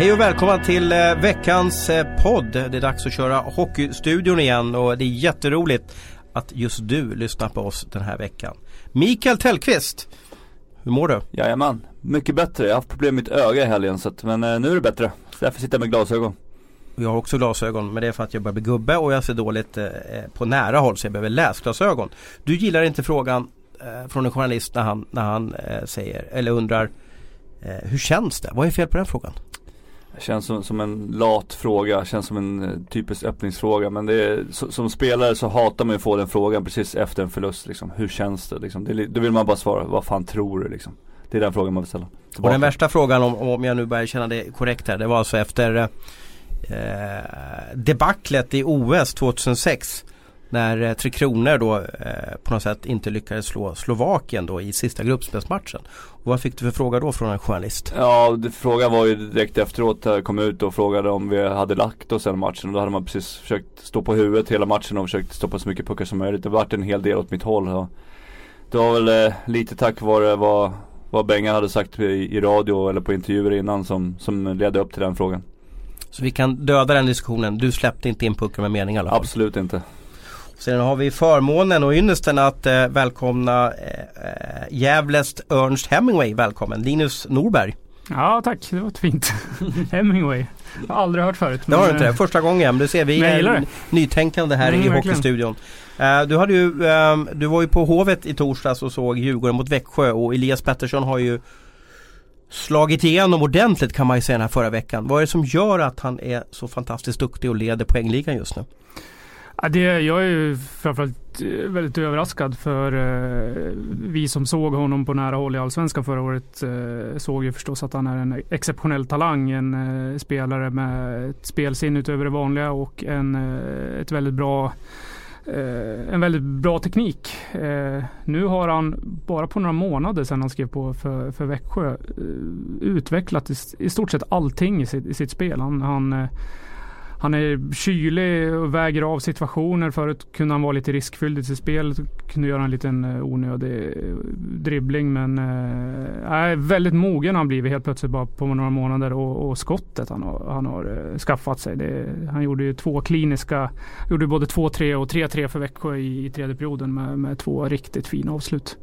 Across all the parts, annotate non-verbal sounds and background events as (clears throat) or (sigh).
Hej och välkomna till eh, veckans eh, podd. Det är dags att köra Hockeystudion igen och det är jätteroligt att just du lyssnar på oss den här veckan. Mikael Tellqvist, hur mår du? Jajamän, mycket bättre. Jag har haft problem med mitt öga i helgen så att, men eh, nu är det bättre. Så därför sitter jag med glasögon. Jag har också glasögon men det är för att jag börjar bli gubbe och jag ser dåligt eh, på nära håll så jag behöver läsglasögon. Du gillar inte frågan eh, från en journalist när han, när han eh, säger eller undrar hur känns det? Vad är fel på den frågan? Känns som, som en lat fråga, känns som en eh, typisk öppningsfråga. Men det är, så, som spelare så hatar man ju att få den frågan precis efter en förlust. Liksom. Hur känns det? Liksom. det? Då vill man bara svara, vad fan tror du? Liksom. Det är den frågan man vill ställa. Tillbaka. Och den värsta frågan om, om jag nu börjar känna det korrekt här. Det var alltså efter eh, debaclet i OS 2006. När eh, Tre Kronor då eh, på något sätt inte lyckades slå Slovakien då i sista gruppspelsmatchen. Och vad fick du för fråga då från en journalist? Ja, frågan var ju direkt efteråt. Jag kom ut och frågade om vi hade lagt oss den matchen. Och då hade man precis försökt stå på huvudet hela matchen och försökt stoppa så mycket puckar som möjligt. Det vart en hel del åt mitt håll. Och det var väl eh, lite tack vare vad, vad Bengan hade sagt i, i radio eller på intervjuer innan som, som ledde upp till den frågan. Så vi kan döda den diskussionen. Du släppte inte in pucken med mening i alla fall? Absolut inte. Sen har vi förmånen och ynnesten att eh, välkomna eh, Gävles Ernst Hemingway. Välkommen Linus Norberg. Ja tack, det var fint (laughs) Hemingway. Jag har aldrig hört förut. Det har du inte det, första gången. Du ser vi är nytänkande här mm, i Hockeystudion. Uh, du, hade ju, um, du var ju på Hovet i torsdags och såg Djurgården mot Växjö och Elias Pettersson har ju slagit igenom ordentligt kan man ju säga den här förra veckan. Vad är det som gör att han är så fantastiskt duktig och leder poängligan just nu? Ja, det, jag är ju framförallt eh, väldigt överraskad för eh, vi som såg honom på nära håll i Allsvenskan förra året eh, såg ju förstås att han är en exceptionell talang. En eh, spelare med ett spelsinne utöver det vanliga och en, eh, ett väldigt bra eh, en väldigt bra teknik. Eh, nu har han bara på några månader sedan han skrev på för, för Växjö eh, utvecklat i, i, stort sett allting i sitt, i sitt spel. Han, han han är kylig och väger av situationer. Förut kunde han vara lite riskfylld i sitt spel. Kunde göra en liten eh, onödig eh, dribbling. Men äh, väldigt mogen har han blivit helt plötsligt bara på några månader. Och, och skottet han har, han har skaffat sig. Det, han gjorde ju två kliniska, gjorde både 2-3 och 3-3 för Växjö i, i tredje perioden med, med två riktigt fina avslut.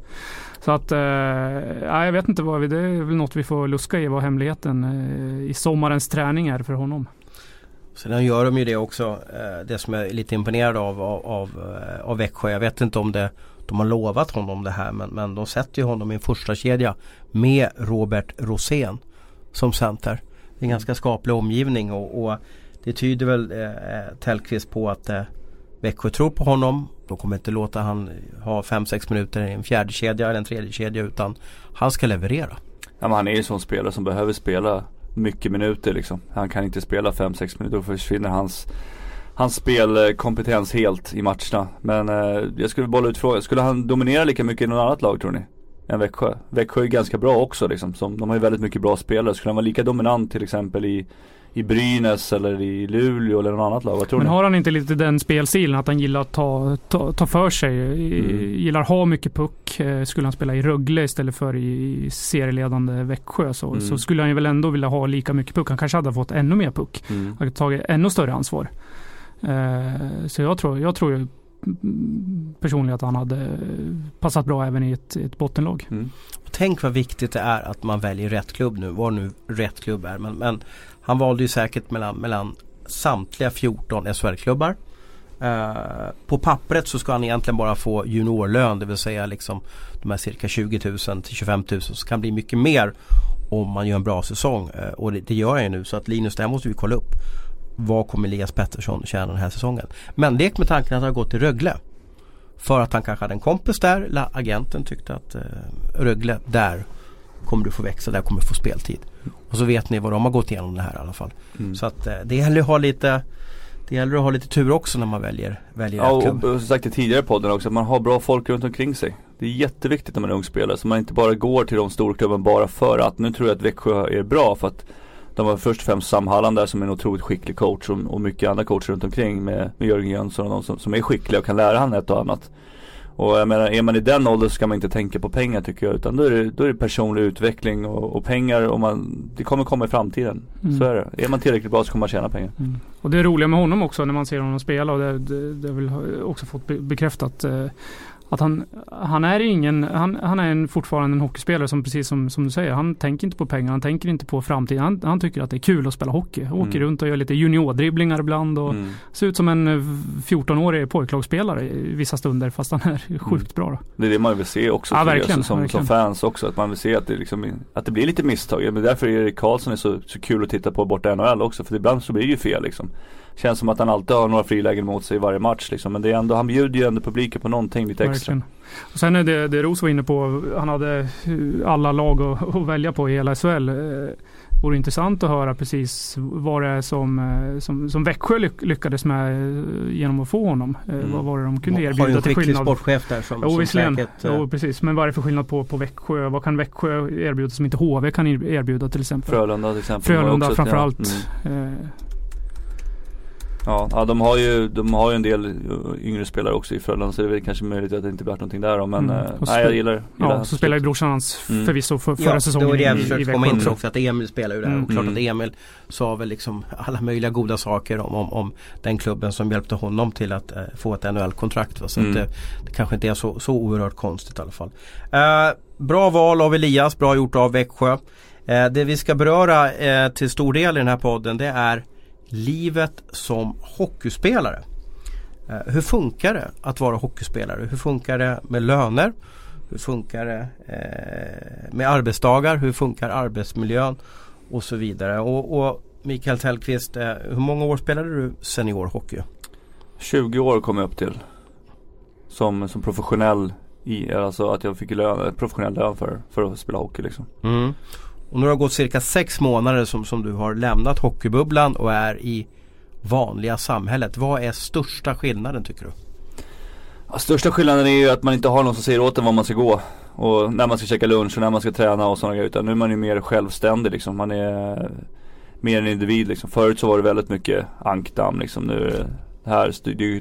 Så att, eh, jag vet inte vad vi, det är väl något vi får luska i vad hemligheten i sommarens träning är för honom. Sen gör de ju det också. Eh, det som jag är lite imponerad av, av, av, eh, av Växjö. Jag vet inte om det, de har lovat honom det här men, men de sätter ju honom i en första kedja med Robert Rosén som center. Det är en ganska skaplig omgivning och, och det tyder väl eh, eh Tellqvist på att eh, Växjö tror på honom. De kommer inte låta han ha 5-6 minuter i en fjärde kedja eller en tredje kedja utan han ska leverera. Ja, men han är ju en sån spelare som behöver spela mycket minuter liksom. Han kan inte spela 5-6 minuter, då försvinner hans Hans spelkompetens helt i matcherna. Men eh, jag skulle bolla ut frågan, skulle han dominera lika mycket i något annat lag tror ni? Än Växjö? Växjö är ganska bra också liksom. Som, de har ju väldigt mycket bra spelare. Skulle han vara lika dominant till exempel i i Brynäs eller i Luleå eller något annat lag. Vad tror Men ni? har han inte lite den spelstilen att han gillar att ta, ta, ta för sig? Mm. Gillar ha mycket puck. Eh, skulle han spela i Rögle istället för i serieledande Växjö så, mm. så skulle han ju väl ändå vilja ha lika mycket puck. Han kanske hade fått ännu mer puck. Mm. Och tagit ännu större ansvar. Uh, så jag tror, jag tror ju personligen att han hade passat bra även i ett, ett bottenlag. Mm. Tänk vad viktigt det är att man väljer rätt klubb nu, vad nu rätt klubb är. Men, men han valde ju säkert mellan, mellan samtliga 14 SHL-klubbar. Uh, eh, på pappret så ska han egentligen bara få juniorlön, det vill säga liksom de här cirka 20 000 till 25 000 så kan bli mycket mer om man gör en bra säsong. Uh, och det, det, gör han ju nu så att Linus, det här måste vi kolla upp. Vad kommer Elias Pettersson tjäna den här säsongen? Men lek med tanken att han har gått till Rögle. För att han kanske hade en kompis där, agenten tyckte att uh, Rögle, där kommer du få växa, där kommer du få speltid. Och så vet ni vad de har gått igenom det här i alla fall. Mm. Så att eh, det gäller att ha lite det gäller att ha lite tur också när man väljer, väljer ja, klubb. och, och sagt det tidigare i podden också, att man har bra folk runt omkring sig. Det är jätteviktigt när man är ung spelare, så man inte bara går till de storklubbarna bara för att, nu tror jag att Växjö är bra för att de var först och främst Sam Halland där som är en otroligt skicklig coach och, och mycket andra coacher runt omkring med, med Jörgen Jönsson och de som, som är skickliga och kan lära han ett och annat. Och jag menar, är man i den åldern så ska man inte tänka på pengar tycker jag. Utan då är det, då är det personlig utveckling och, och pengar och man, det kommer komma i framtiden. Mm. Så är det. Är man tillräckligt bra så kommer man tjäna pengar. Mm. Och det roliga med honom också när man ser honom spela och det, det, det har väl också fått bekräftat eh, att han, han är ingen, han, han är en, fortfarande en hockeyspelare som precis som, som du säger, han tänker inte på pengar, han tänker inte på framtiden. Han, han tycker att det är kul att spela hockey. Han åker mm. runt och gör lite juniordribblingar ibland och mm. ser ut som en 14-årig eh, pojklagsspelare i vissa stunder fast han är mm. sjukt bra. Då. Det är det man vill se också ja, verkligen, som, verkligen. som fans också. Att man vill se att det, liksom, att det blir lite misstag. Men därför är Erik Karlsson är så, så kul att titta på borta i NHL också. För ibland så blir det ju fel liksom. Känns som att han alltid har några frilägen mot sig i varje match liksom. Men det är ändå, han bjuder ju ändå publiken på någonting lite extra. Verkligen. Och sen är det, det Ros var inne på, han hade alla lag att, att välja på i hela SHL. Eh, vore intressant att höra precis vad det är som, eh, som, som Växjö lyckades med eh, genom att få honom. Mm. Vad var det de kunde erbjuda till skillnad? Har ju en skicklig sportchef där som, jo, som säkert... Jo, precis. Men vad är det för skillnad på, på Växjö? Vad kan Växjö erbjuda som inte HV kan erbjuda till exempel? Frölunda till exempel. Frölunda framförallt. Mm. Ja, ja de, har ju, de har ju en del yngre spelare också i Frölunda så det är väl kanske möjligt att det inte blir någonting där då, men mm. eh, nej jag gillar, gillar Ja, så spelar ju brorsan hans mm. förvisso för, förra ja, säsongen det var det jag försökte komma in på också, att Emil spelar ju där mm. och klart att mm. Emil sa väl liksom alla möjliga goda saker om, om, om den klubben som hjälpte honom till att eh, få ett NHL-kontrakt. Så mm. det, det, kanske inte är så, så oerhört konstigt i alla fall. Eh, bra val av Elias, bra gjort av Växjö. Eh, det vi ska beröra eh, till stor del i den här podden det är livet som hockeyspelare. Eh, hur funkar det att vara hockeyspelare? Hur funkar det med löner? Hur funkar det eh, med arbetsdagar? Hur funkar arbetsmiljön? Och så vidare. Och, och Mikael Tellqvist, eh, hur många år spelade du seniorhockey? 20 år kom jag upp till. Som, som professionell i, alltså att jag fick lön, professionell lön för, för att spela hockey liksom. Mm. Och nu har det gått cirka sex månader som, som du har lämnat hockeybubblan och är i vanliga samhället. Vad är största skillnaden tycker du? Ja, största skillnaden är ju att man inte har någon som säger åt en var man ska gå. Och när man ska käka lunch och när man ska träna och sådana grejer. Utan nu är man ju mer självständig liksom. Man är mer en individ liksom. Förut så var det väldigt mycket ankdamm liksom. Nu är det här,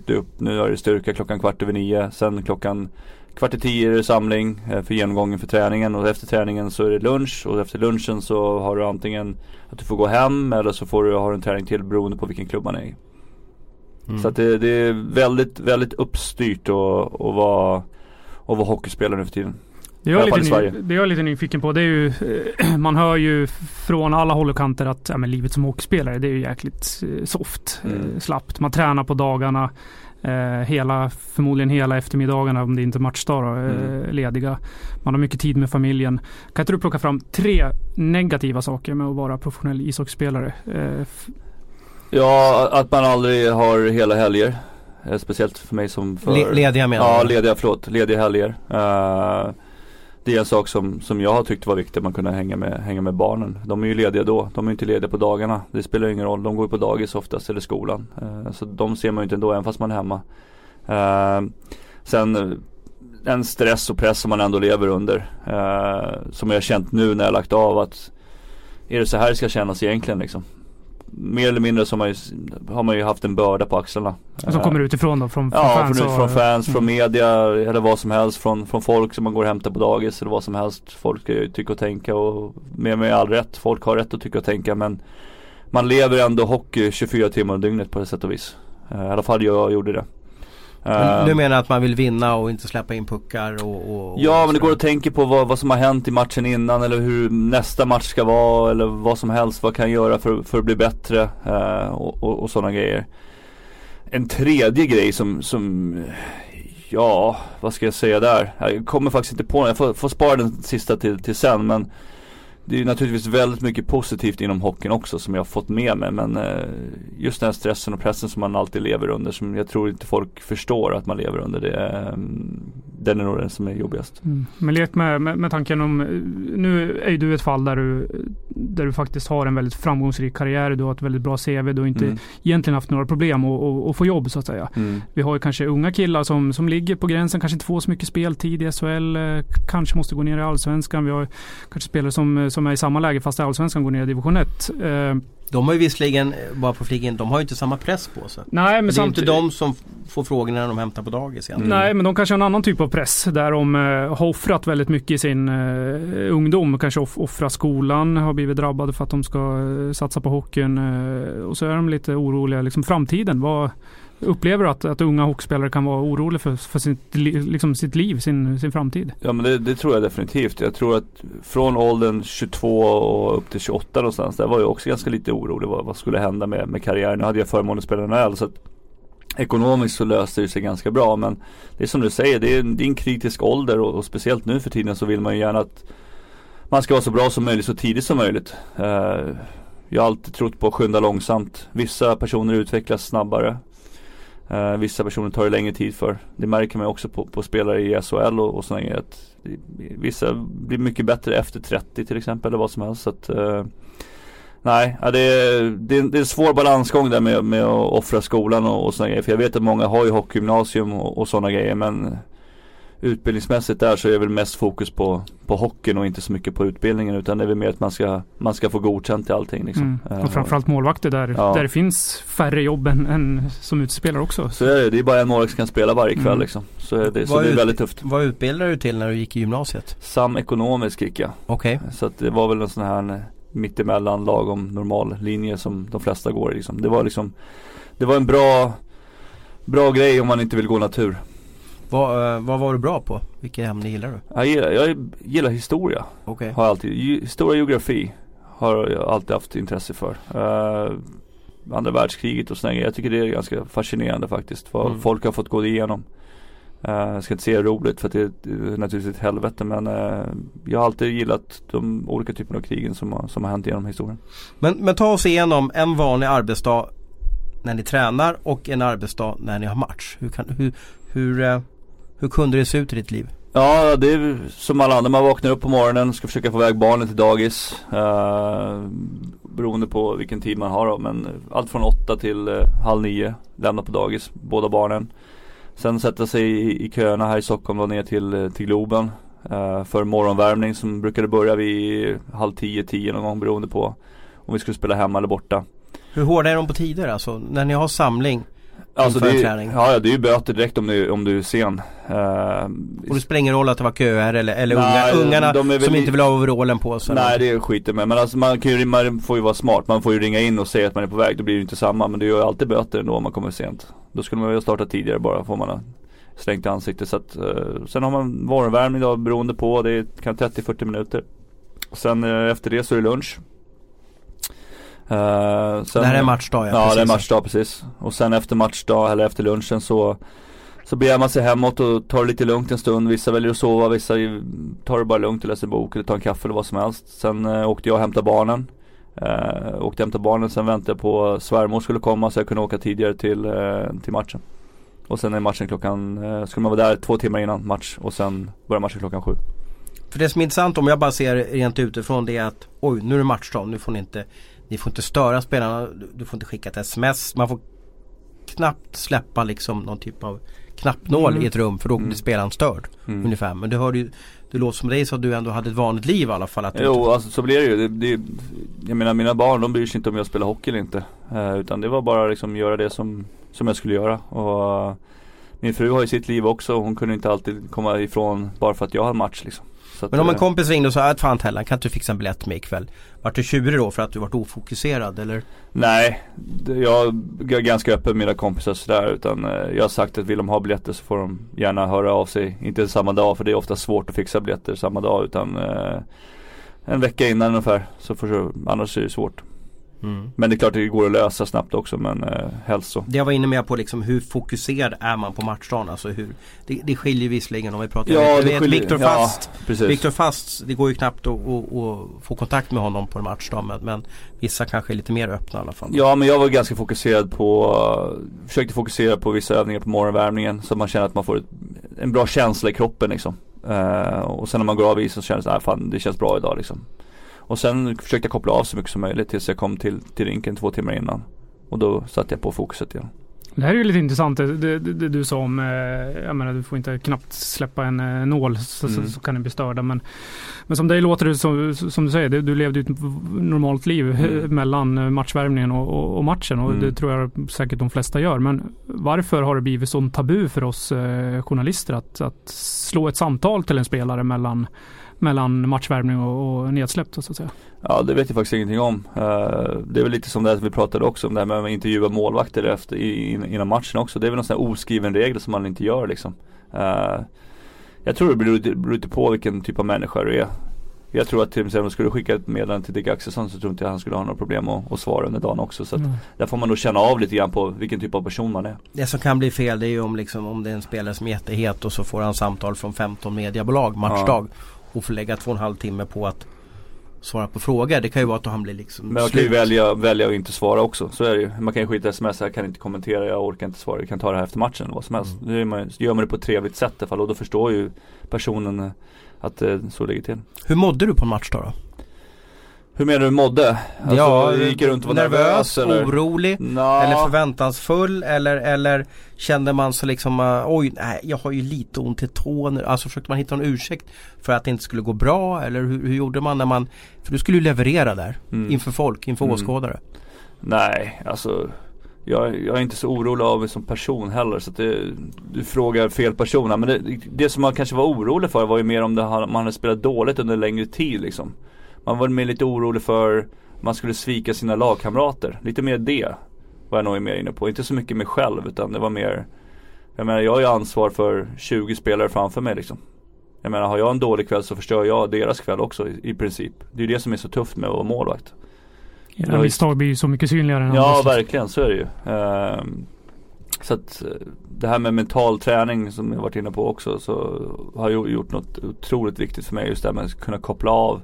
du upp, nu är det styrka klockan kvart över nio. Sen klockan Kvart i tio är det samling eh, för genomgången för träningen och efter träningen så är det lunch och efter lunchen så har du antingen att du får gå hem eller så får du ha en träning till beroende på vilken klubb man är i. Mm. Så att det, det, är väldigt, väldigt uppstyrt att vara, att vara hockeyspelare nu för tiden. Det jag, är lite, det jag är lite nyfiken på det är ju (clears throat) Man hör ju från alla håll och kanter att ja, men livet som hockeyspelare det är ju jäkligt eh, soft, mm. slappt. Man tränar på dagarna eh, hela, förmodligen hela eftermiddagarna om det inte är matchdag eh, mm. lediga. Man har mycket tid med familjen. Kan inte du plocka fram tre negativa saker med att vara professionell ishockeyspelare? Eh, ja, att man aldrig har hela helger. Eh, speciellt för mig som för... Le lediga menar Ja, lediga, förlåt. Lediga helger. Uh, det är en sak som, som jag har tyckt var viktigt, att man kunde hänga med, hänga med barnen. De är ju lediga då, de är inte lediga på dagarna. Det spelar ingen roll, de går ju på dagis oftast eller skolan. Eh, så de ser man ju inte ändå, även fast man är hemma. Eh, sen eh, en stress och press som man ändå lever under. Eh, som jag har känt nu när jag lagt av att är det så här det ska kännas egentligen liksom? Mer eller mindre så har man, ju, har man ju haft en börda på axlarna. Som kommer utifrån då? Från, från ja, fans? från, från fans, mm. från media eller vad som helst. Från, från folk som man går och hämtar på dagis eller vad som helst. Folk ska ju tycka och tänka och med, med all rätt. Folk har rätt att tycka och tänka men man lever ändå hockey 24 timmar om dygnet på ett sätt och vis. Uh, I alla fall jag gjorde det. Men du menar att man vill vinna och inte släppa in puckar och, och, och Ja men det går att tänka på vad, vad, som har hänt i matchen innan eller hur nästa match ska vara eller vad som helst. Vad kan jag göra för, för att bli bättre uh, och, och, och sådana grejer. En tredje grej som, som Ja, vad ska jag säga där? Jag kommer faktiskt inte på den. Jag får, får spara den sista till, till sen men det är naturligtvis väldigt mycket positivt inom hockeyn också som jag har fått med mig men eh, just den här stressen och pressen som man alltid lever under som jag tror inte folk förstår att man lever under. Det ehm, den är nog den som är jobbigast. Mm. Men lek med, med, med, tanken om, nu är ju du ett fall där du, där du faktiskt har en väldigt framgångsrik karriär, du har ett väldigt bra CV, du har inte mm. egentligen haft några problem att få jobb så att säga. Mm. Vi har ju kanske unga killar som, som ligger på gränsen, kanske inte får så mycket speltid i SHL, eh, kanske måste gå ner i Allsvenskan. Vi har kanske spelare som som är i samma läge fast Allsvenskan går ner i division 1. Eh, de har ju visserligen, bara på fliken, de har ju inte samma press på sig. Nej men Det är inte de som få frågorna när de hämtar på dagis. Mm. Nej, men de kanske har en annan typ av press där de eh, har offrat väldigt mycket i sin eh, ungdom. Kanske off offra skolan, har blivit drabbade för att de ska eh, satsa på hockeyn. Eh, och så är de lite oroliga, liksom framtiden. Vad, Upplever du att, att unga hockeyspelare kan vara oroliga för, för sitt, liksom sitt liv, sin, sin framtid? Ja men det, det, tror jag definitivt. Jag tror att från åldern 22 och upp till 28 någonstans, där var jag också ganska lite orolig. Vad, vad skulle hända med, med karriären? Nu hade jag förmånen att spela NHL så att Ekonomiskt så löste det sig ganska bra men det är som du säger, det är, det är en kritisk ålder och, och, speciellt nu för tiden så vill man ju gärna att man ska vara så bra som möjligt så tidigt som möjligt. Uh, jag har alltid trott på att skynda långsamt. Vissa personer utvecklas snabbare. Uh, vissa personer tar det längre tid för. Det märker man också på, på spelare i SHL och, och sådana grejer. Att vissa blir mycket bättre efter 30 till exempel eller vad som helst. Så att, uh, nej, ja, det, är, det, är, det är en svår balansgång där med, med att offra skolan och, och sådana grejer. För jag vet att många har ju hockeygymnasium och, och sådana grejer. Men utbildningsmässigt där så är det väl mest fokus på, på hockeyn och inte så mycket på utbildningen utan det är väl mer att man ska, man ska få godkänt i allting. Liksom. Mm. Och framförallt målvakter där, ja. där det finns färre jobb än, än som utspelare också. Så är det, det är bara en målvakt som kan spela varje kväll mm. liksom. Så, är det, så det är väldigt tufft. Vad utbildade du till när du gick i gymnasiet? Samekonomisk gick jag. Okej. Okay. Så att det var väl en sån här mittemellan lagom normal linje som de flesta går liksom. Det var liksom Det var en bra Bra grej om man inte vill gå natur. Vad, uh, vad var du bra på? Vilket ämne gillar du? Jag gillar, jag gillar historia. Okay. Har alltid, historia och geografi har jag alltid haft intresse för. Uh, andra världskriget och sådär Jag tycker det är ganska fascinerande faktiskt. Vad mm. folk har fått gå igenom. Uh, jag ska inte säga roligt för att det är naturligtvis ett helvete men uh, jag har alltid gillat de olika typerna av krigen som har, som har hänt genom historien. Men, men ta oss igenom en vanlig arbetsdag när ni tränar och en arbetsdag när ni har match. Hur, kan, hur, hur, hur kunde det se ut i ditt liv? Ja, det är som alla andra. Man vaknar upp på morgonen, ska försöka få iväg barnen till dagis. Uh, beroende på vilken tid man har då. Men allt från åtta till uh, halv nio. Lämna på dagis, båda barnen. Sen sätta sig i, i köerna här i Stockholm och ner till, eh, till Globen. Uh, för morgonvärmning som brukade börja vid halv tio, tio någon gång beroende på om vi skulle spela hemma eller borta. Hur hårda är de på tider alltså? När ni har samling? Alltså det är, ja, det är ju böter direkt om du, om du är sen. Uh, och det spelar ingen roll att det var köer eller, eller nej, unga, ungarna som inte vill ha overallen på sig? Nej det skiter med. Men alltså man, kan ju, man får ju vara smart. Man får ju ringa in och säga att man är på väg. Då blir det inte samma. Men det gör ju alltid böter ändå om man kommer sent. Då skulle man ju ha startat tidigare bara. Får man slängt i ansiktet. Så att, uh, sen har man morgonvärmning då beroende på. Det är kan 30-40 minuter. Sen uh, efter det så är det lunch. Uh, sen, det här är matchdag ja. Ja det är matchdag precis. Och sen efter matchdag eller efter lunchen så så beger man sig hemåt och tar det lite lugnt en stund. Vissa väljer att sova, vissa tar det bara lugnt och läser bok eller tar en kaffe eller vad som helst. Sen uh, åkte jag och hämtade barnen. Uh, åkte och hämtade barnen, sen väntade jag på svärmor skulle komma så jag kunde åka tidigare till, uh, till matchen. Och sen är matchen klockan, uh, skulle man vara där två timmar innan match och sen börjar matchen klockan sju. För det som är intressant om jag bara ser rent utifrån det är att oj nu är det matchdag, nu får ni inte ni får inte störa spelarna, du får inte skicka ett sms. Man får knappt släppa liksom någon typ av knappnål mm. i ett rum för då blir mm. spelaren störd. Mm. Ungefär. Men du hörde ju det låter som dig så att du ändå hade ett vanligt liv i alla fall. Att jo, inte... alltså så blir det ju. Det, det, jag menar mina barn de bryr sig inte om jag spelar hockey eller inte. Uh, utan det var bara liksom göra det som, som jag skulle göra. Och uh, min fru har ju sitt liv också. Hon kunde inte alltid komma ifrån bara för att jag hade match liksom. Att, men om en eh, kompis ringde och sa att fan Tellan kan inte du fixa en biljett med ikväll? Vart du tjurig då för att du varit ofokuserad eller? Nej, jag är ganska öppen med mina kompisar sådär utan eh, jag har sagt att vill de ha biljetter så får de gärna höra av sig. Inte samma dag för det är ofta svårt att fixa biljetter samma dag utan eh, en vecka innan ungefär. Så för, annars är det svårt. Mm. Men det är klart det går att lösa snabbt också men eh, helst så. Det jag var inne med på liksom hur fokuserad är man på matchdagen? Alltså hur, det, det skiljer visserligen om vi pratar ja, jag vet, Viktor Fast, ja, Viktor Fast, det går ju knappt att, att, att, få kontakt med honom på en matchdag men, men, vissa kanske är lite mer öppna i alla fall. Ja men jag var ganska fokuserad på, försökte fokusera på vissa övningar på morgonvärmningen så man känner att man får ett, en bra känsla i kroppen liksom. Uh, och sen när man går av isen så känns det, nej fan det känns bra idag liksom. Och sen försökte jag koppla av så mycket som möjligt tills jag kom till, till rinken två timmar innan. Och då satte jag på fokuset igen. Det här är ju lite intressant det, det, det du sa om, eh, jag menar du får inte knappt släppa en eh, nål så, mm. så, så, kan det bli störda. Men, men som dig låter det som, som du säger, du levde ett normalt liv mm. (laughs) mellan matchvärmningen och, och, och matchen och mm. det tror jag säkert de flesta gör. Men varför har det blivit sån tabu för oss eh, journalister att, att slå ett samtal till en spelare mellan mellan matchvärmning och, och nedsläpp så att säga? Ja det vet jag faktiskt ingenting om. Uh, det är väl lite som det här vi pratade också om det här med att intervjua målvakter efter, i, innan matchen också. Det är väl någon sån här oskriven regel som man inte gör liksom. Uh, jag tror det beror, lite på vilken typ av människa du är. Jag tror att till exempel skulle du skicka ett meddelande till Dick Axelsson så tror inte jag han skulle ha några problem att, att svara under dagen också. Så att mm. där får man nog känna av lite grann på vilken typ av person man är. Det som kan bli fel det är ju om, liksom, om det är en spelare som är jättehet och så får han samtal från 15 mediebolag matchdag. Ja och får lägga två och en halv timme på att svara på frågor. Det kan ju vara att han blir liksom Men man kan ju välja, välja att inte svara också. Så är det ju. Man kan ju skita i sms, jag kan inte kommentera, jag orkar inte svara. Jag kan ta det här efter matchen vad som helst. Mm. Det gör man, gör man det på ett trevligt sätt i alla fall och då förstår ju personen att det så ligger till. Hur mådde du på en match då? då? Hur menar du mådde? Alltså, ja, gick runt och var nervös, nervös eller? orolig Nå. eller förväntansfull eller, eller kände man så liksom uh, oj, nej, jag har ju lite ont i tån. Alltså försökte man hitta en ursäkt för att det inte skulle gå bra eller hur, hur gjorde man när man, för du skulle ju leverera där mm. inför folk, inför mm. åskådare. Nej, alltså jag, jag, är inte så orolig av mig som person heller så att det, du frågar fel person. Men det, det som man kanske var orolig för var ju mer om det, man hade spelat dåligt under längre tid liksom. Man var mer lite orolig för man skulle svika sina lagkamrater. Lite mer det var jag nog mer inne på. Inte så mycket mig själv utan det var mer Jag menar jag har ju ansvar för 20 spelare framför mig liksom. Jag menar har jag en dålig kväll så förstör jag deras kväll också i, i princip. Det är ju det som är så tufft med att vara målvakt. Era misstag blir ju så mycket synligare än Ja verkligen så är det ju. Uh, så att eh, det här med mental träning som jag varit inne på också så har gjort något otroligt viktigt för mig just det här med att kunna koppla av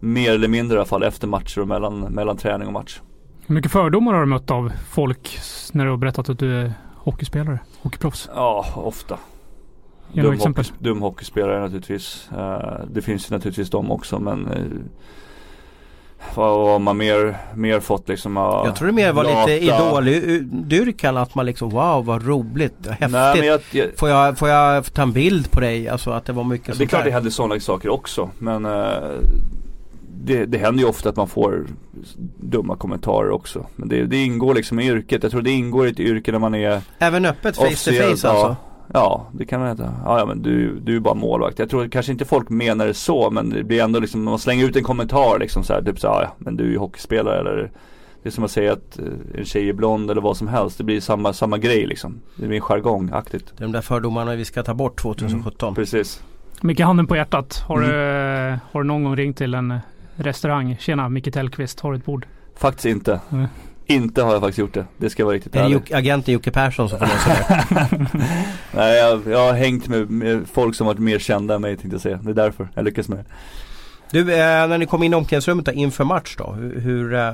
mer eller mindre i alla fall efter matcher och mellan, mellan träning och match. Hur mycket fördomar har du mött av folk när du har berättat att du är hockeyspelare, hockeyproffs? Ja, ofta. Dum, exempel. Hockey, dum hockeyspelare naturligtvis. Uh, det finns ju naturligtvis de också men uh, vad har man mer, mer fått liksom uh, Jag tror det mer var lata. lite idoldyrkan att man liksom wow vad roligt, häftigt. Nej, jag, jag, får, jag, får jag ta en bild på dig? Alltså att det var mycket ja, Det är klart där. jag hade sådana saker också men det, det händer ju ofta att man får dumma kommentarer också. Men det, det ingår liksom i yrket. Jag tror det ingår i ett yrke när man är Även öppet face to face alltså? Ja, ja det kan man heta. Ja, ja men du, du är bara målvakt. Jag tror kanske inte folk menar det så men det blir ändå liksom, man slänger ut en kommentar liksom så här, typ så ja men du är ju hockeyspelare eller det är som att säga att eh, en tjej är blond eller vad som helst. Det blir samma, samma grej liksom. Det blir jargongaktigt. De där fördomarna vi ska ta bort 2017. Mm, precis. Mycket handen på hjärtat. Har, mm. du, har du någon gång ringt till en restaurang. Tjena Micke Tellqvist, har du ett bord? Faktiskt inte. Mm. Inte har jag faktiskt gjort det. Det ska vara riktigt. Är det agenten Jocke Persson som får lösa det? (laughs) Nej jag, jag, har hängt med, med, folk som varit mer kända än mig tänkte jag säga. Det är därför jag lyckas med det. Du, eh, när ni kom in i omklädningsrummet då, inför match då. Hur, hur, eh,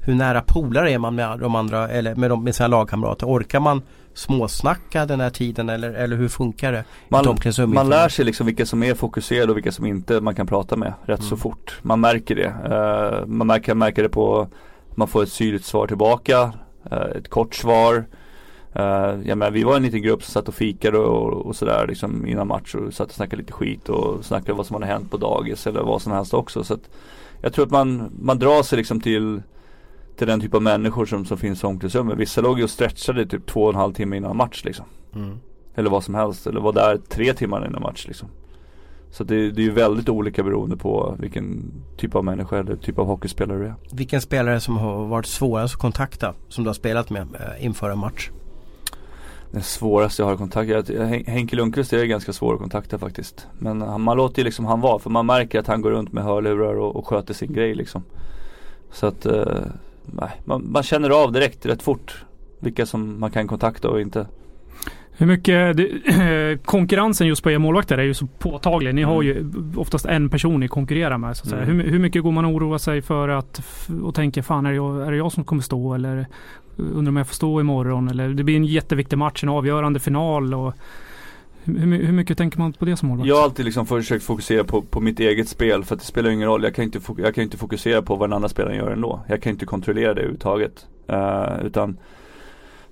hur nära polare är man med de andra, eller med, de, med sina lagkamrater? Orkar man småsnacka den här tiden eller, eller hur funkar det? Man, man lär sig liksom vilka som är fokuserade och vilka som inte man kan prata med rätt mm. så fort. Man märker det. Uh, man märker, märker det på man får ett syrligt svar tillbaka, uh, ett kort svar. Uh, jag menar, vi var en liten grupp som satt och fikade och, och sådär liksom innan match och satt och snackade lite skit och snackade vad som hade hänt på dagis eller vad som helst också. Så att jag tror att man, man drar sig liksom till till den typ av människor som, som finns i omklädningsrummet. Vissa låg ju och stretchade typ två och en halv timme innan match liksom. Mm. Eller vad som helst. Eller var där tre timmar innan match liksom. Så det, det är ju väldigt olika beroende på vilken typ av människa eller typ av hockeyspelare du är. Vilken spelare som har varit svårast att kontakta som du har spelat med eh, inför en match? Den svåraste jag har kontaktat, Henke Lundqvist är ganska svår att kontakta faktiskt. Men han, man låter ju liksom han vara för man märker att han går runt med hörlurar och, och sköter sin grej liksom. Så att eh, man, man, känner av direkt rätt fort vilka som man kan kontakta och inte. Hur mycket, det, (clears throat) konkurrensen just på er målvakter är ju så påtaglig. Ni har ju oftast en person ni konkurrerar med. Så att säga. Mm. Hur, hur, mycket går man och oroar sig för att och tänker fan är det, jag, är det jag som kommer stå eller undrar om jag får stå imorgon eller det blir en jätteviktig match, en avgörande final. Och, hur, hur, mycket tänker man på det som målvakt? Jag har alltid liksom försökt fokusera på, på mitt eget spel för att det spelar ingen roll. Jag kan inte, jag kan inte fokusera på vad den andra spelaren gör ändå. Jag kan inte kontrollera det överhuvudtaget. Uh, utan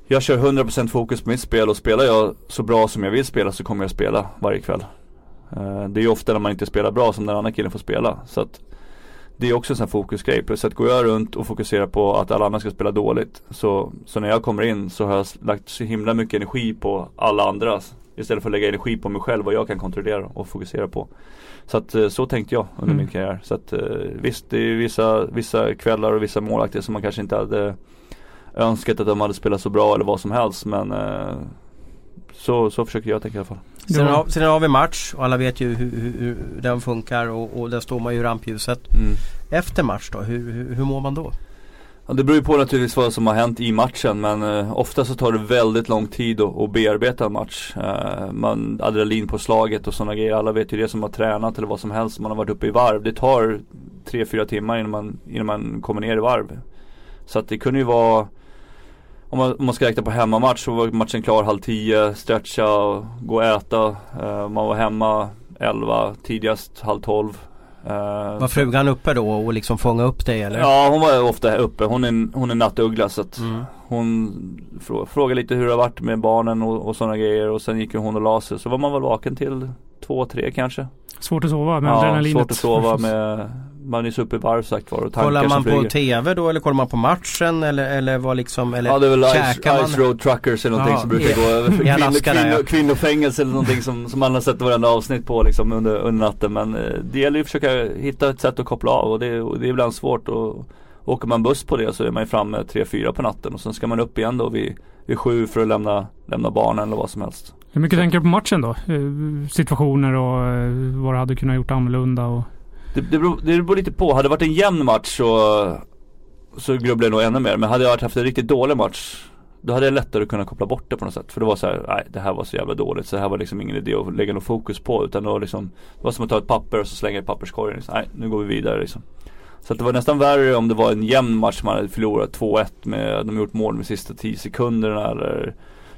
jag kör 100% fokus på mitt spel och spelar jag så bra som jag vill spela så kommer jag spela varje kväll. Uh, det är ju ofta när man inte spelar bra som den andra killen får spela. Så att det är också en sån här fokusgrej. Plus att går jag runt och fokuserar på att alla andra ska spela dåligt. Så, så när jag kommer in så har jag lagt så himla mycket energi på alla andra. Istället för att lägga energi på mig själv vad jag kan kontrollera och fokusera på. Så att eh, så tänkte jag under mm. min karriär. Så att visst, det är vissa, vissa kvällar och vissa målaktiga som man kanske inte hade önskat att de hade spelat så bra eller vad som helst men eh, så, så försöker jag tänka i alla fall. Sen har, sen har vi match och alla vet ju hur, hur, hur den funkar och, och där står man ju i rampljuset. Mm. Efter match då, hur, hur, hur mår man då? Ja, det beror ju på naturligtvis vad som har hänt i matchen men eh, ofta så tar det väldigt lång tid att, att bearbeta en match. Eh, man, adrenalin på slaget och sådana grejer. Alla vet ju det som har tränat eller vad som helst. Man har varit uppe i varv. Det tar 3-4 timmar innan man, innan man kommer ner i varv. Så att det kunde ju vara om man, om man ska räkna på hemmamatch så var matchen klar halv 10, stretcha, och gå och äta. Eh, man var hemma 11, tidigast halv 12 var frugan uppe då och liksom fånga upp dig eller? Ja hon var ofta uppe. Hon är, hon är nattuggla så att mm. hon frå, frågade lite hur det har varit med barnen och, och sådana grejer och sen gick hon och la sig. Så var man väl vaken till två, tre kanske. Svårt att sova med ja, adrenalinet. svårt att sova (laughs) med man är så uppe i varv sagt var. Kollar man på TV då eller kollar man på matchen eller, eller vad liksom eller Ja det är väl Ice, Ice Road Truckers eller någonting ja, som brukar i, gå över (laughs) kvinno, kvinno, kvinnofängelse eller någonting som, som man har sett varenda avsnitt på liksom under, under natten. Men eh, det gäller ju att försöka hitta ett sätt att koppla av och det, och det är ibland svårt. Och, åker man buss på det så är man ju framme 3-4 på natten och sen ska man upp igen då vid, vid 7 för att lämna, lämna barnen eller vad som helst. Hur mycket tänker du på matchen då? Eh, situationer och eh, vad du hade kunnat gjort annorlunda och det, det, beror, det beror lite på. Hade det varit en jämn match så, så grubblar jag nog ännu mer. Men hade jag haft en riktigt dålig match då hade jag lättare att kunna koppla bort det på något sätt. För det var så här, nej det här var så jävla dåligt. Så det här var liksom ingen idé att lägga något fokus på. Utan det var liksom, det var som att ta ett papper och så slänga i papperskorgen. Liksom. Nej, nu går vi vidare liksom. Så det var nästan värre om det var en jämn match man hade förlorat 2-1 med, de gjort mål med sista 10 sekunderna eller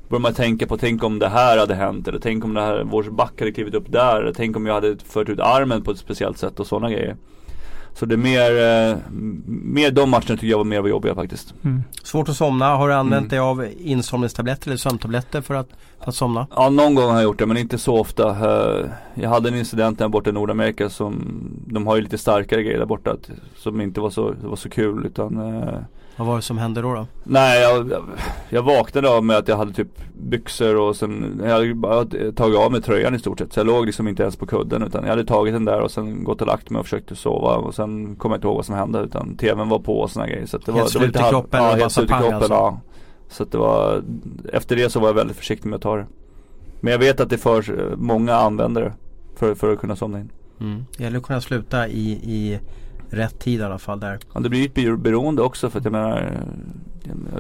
börjar man tänka på, tänk om det här hade hänt eller tänk om det här, vår back hade klivit upp där eller tänk om jag hade fört ut armen på ett speciellt sätt och sådana grejer. Så det är mer, eh, mer de matcherna tycker jag var mer var jobbiga faktiskt. Mm. Svårt att somna. Har du använt mm. dig av insomningstabletter eller sömntabletter för att, för att somna? Ja någon gång har jag gjort det men inte så ofta. Eh, jag hade en incident där borta i Nordamerika som De har ju lite starkare grejer där borta som inte var så, var så kul utan eh, vad var det som hände då? då? Nej jag, jag, jag vaknade av med att jag hade typ byxor och sen Jag hade bara tagit av mig tröjan i stort sett. Så jag låg liksom inte ens på kudden utan jag hade tagit den där och sen gått och lagt mig och försökte sova och sen kom jag inte ihåg vad som hände utan tvn var på och sådana grejer. Så det helt var, slut i kroppen? Ja, helt slut i kroppen alltså. ja. Så det var Efter det så var jag väldigt försiktig med att ta det. Men jag vet att det för många användare för, för att kunna somna in. Mm. Det gäller att kunna sluta i, i rätt tid i alla fall där. Ja, det blir ett beroende också för att jag menar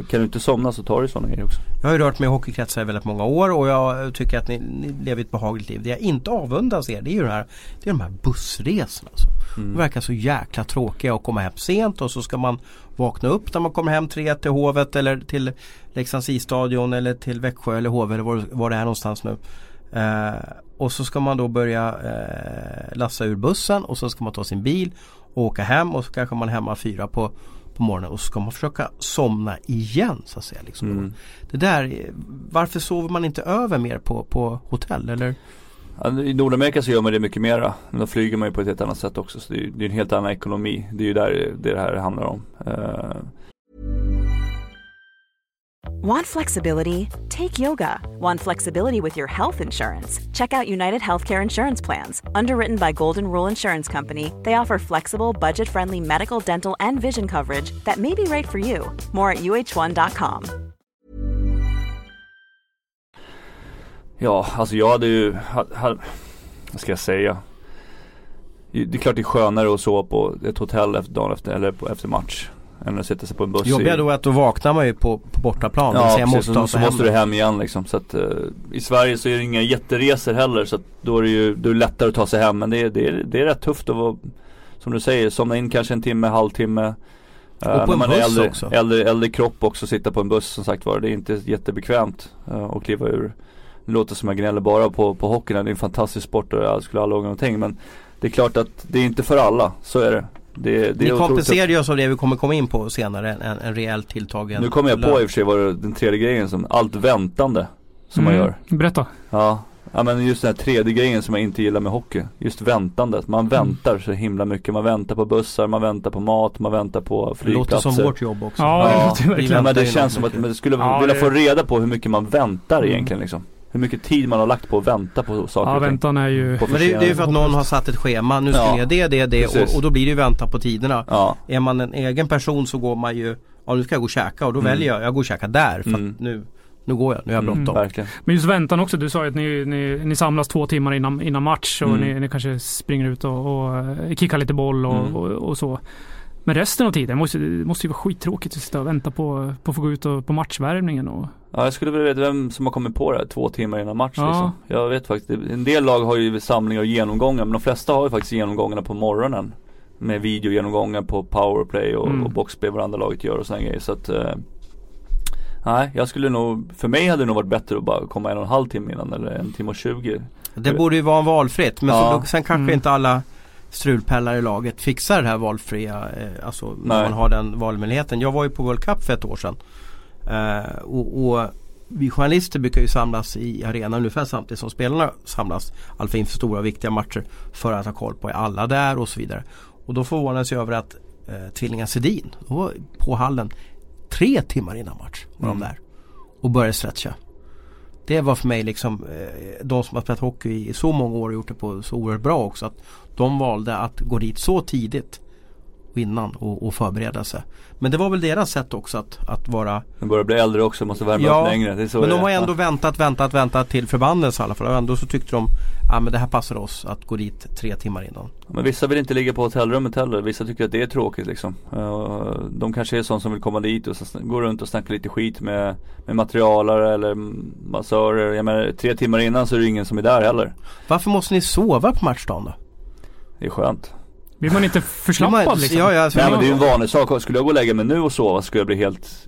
kan du inte somna så tar du sådana grejer också. Jag har ju rört mig i hockeykretsar i väldigt många år och jag tycker att ni, ni lever ett behagligt liv. Det jag inte avundas er det är ju det här, det är de här bussresorna. Alltså. Mm. De verkar så jäkla tråkiga att komma hem sent och så ska man vakna upp när man kommer hem tre till Hovet eller till Leksands isstadion eller till Växjö eller Hov eller var, var det är någonstans nu. Eh, och så ska man då börja eh, lassa ur bussen och så ska man ta sin bil åka hem och så kanske man är hemma fyra på, på morgonen och så ska man försöka somna igen så att säga. Liksom. Mm. Det där, varför sover man inte över mer på, på hotell eller? I Nordamerika så gör man det mycket mera. Men då flyger man ju på ett helt annat sätt också. Så det är, det är en helt annan ekonomi. Det är ju där det, det här handlar om. Uh, Want flexibility? Take yoga. Want flexibility with your health insurance? Check out United Healthcare Insurance Plans. Underwritten by Golden Rule Insurance Company, they offer flexible, budget friendly medical, dental, and vision coverage that may be right for you. More at uh1.com. Ja, alltså jag hade ju, hade, vad ska jag säga? Det är klart det är skönare att sova på ett hotell efter dagen efter, eller på, efter match. Än att sätta sig på en buss Jobbiga då är att då vaknar man ju på, på bortaplan. Ja precis, måste så, så måste du hem igen liksom. Så att, uh, I Sverige så är det inga jätteresor heller så att då är det ju då är det lättare att ta sig hem. Men det, är, det, är, det är rätt tufft att vara, som du säger, somna in kanske en timme, halvtimme. Uh, och på en man buss är äldre, också. Äldre, äldre kropp också, sitta på en buss som sagt var. Det är inte jättebekvämt uh, att kliva ur. Det låter som jag gnäller bara på, på hockeyn. Det är en fantastisk sport och jag skulle aldrig åka någonting. Men det är klart att det är inte för alla, så är det. Det, det Ni kompenserar ju oss av det vi kommer komma in på senare, en, en rejält tilltagen Nu kommer jag på lön. i och för sig vad det- den tredje grejen som, allt väntande som man Mm. gör. Berätta. Ja, ja men just den här tredje grejen som jag inte gillar med hockey. Just väntandet. Man väntar så himla mycket. Man väntar på bussar, man väntar på mat, man väntar på Det låter flygplatser. som vårt jobb också. Ja, (laughs) det Ja, låter vi verkligen. Men det känns som att man skulle Ja, vilja det- få reda på hur mycket man väntar Mm. egentligen liksom. Hur mycket tid man har lagt på att vänta på saker Ja, väntan är ju... På Men det, är- det är ju för att någon har satt ett schema. Nu ska Ja, göra det, det, det och, och då blir det ju vänta på tiderna. Ja, Är man en egen person så går man ju Ja nu ska jag gå och käka och då Mm. väljer jag, jag går och käka där för Mm. att nu, nu går jag, nu har jag mm, bråttom. verkligen. Men just väntan också. Du sa ju att ni, ni, ni samlas två timmar innan, innan match och Mm. ni, ni kanske springer ut och, och eh, kickar lite boll och, Mm. och, och så. Men resten av tiden måste, det måste ju vara skittråkigt att sitta och vänta på, på att få gå ut och, på matchvärvningen. Och, Ja, jag skulle vilja veta vem som har kommit på det här två timmar innan match Ja. liksom. Jag vet faktiskt, en del lag har ju samlingar och genomgångar men de flesta har ju faktiskt genomgångarna på morgonen. Med videogenomgångar på powerplay och, Mm. och boxplay vad andra laget gör och sådana grejer så att eh, Nej, jag skulle nog, för mig hade det nog varit bättre att bara komma en och en halv timme innan eller en timme och tjugo Det borde ju vara valfritt men Ja. så, sen kanske Mm. inte alla strulpellar i laget fixar det här valfria, eh, alltså Nej. man har den valmöjligheten. Jag var ju på World Cup för ett år sedan. Eh, och, och vi journalister brukar ju samlas i arenan ungefär samtidigt som spelarna samlas. Alltså inför stora och viktiga matcher för att ha koll på är alla där och så vidare. Och då förvånades jag över att eh, tvillingar Sedin var på hallen tre timmar innan match. Var Mm. de där och började stretcha. Det var för mig liksom eh, de som har spelat hockey i så många år och gjort det på så oerhört bra också. Att de valde att gå dit så tidigt innan och, och förbereda sig. Men det var väl deras sätt också att, att vara De börjar bli äldre också, måste värma Ja, upp längre. Men de är. har ändå väntat, väntat, väntat till förbannelse i alla fall. Och ändå så tyckte de Ja men det här passar oss att gå dit tre timmar innan. Men vissa vill inte ligga på hotellrummet heller. Vissa tycker att det är tråkigt liksom. Eh, De kanske är sådana som vill komma dit och gå runt och snacka lite skit med, med materialare eller massörer. Jag menar, tre timmar innan så är det ingen som är där heller. Varför måste ni sova på matchdagen då? Det är skönt. blir man inte förslappad Man- liksom? Ja, ja, Nej men det är ju en vanlig sak. Skulle jag gå och lägga mig nu och sova skulle jag bli helt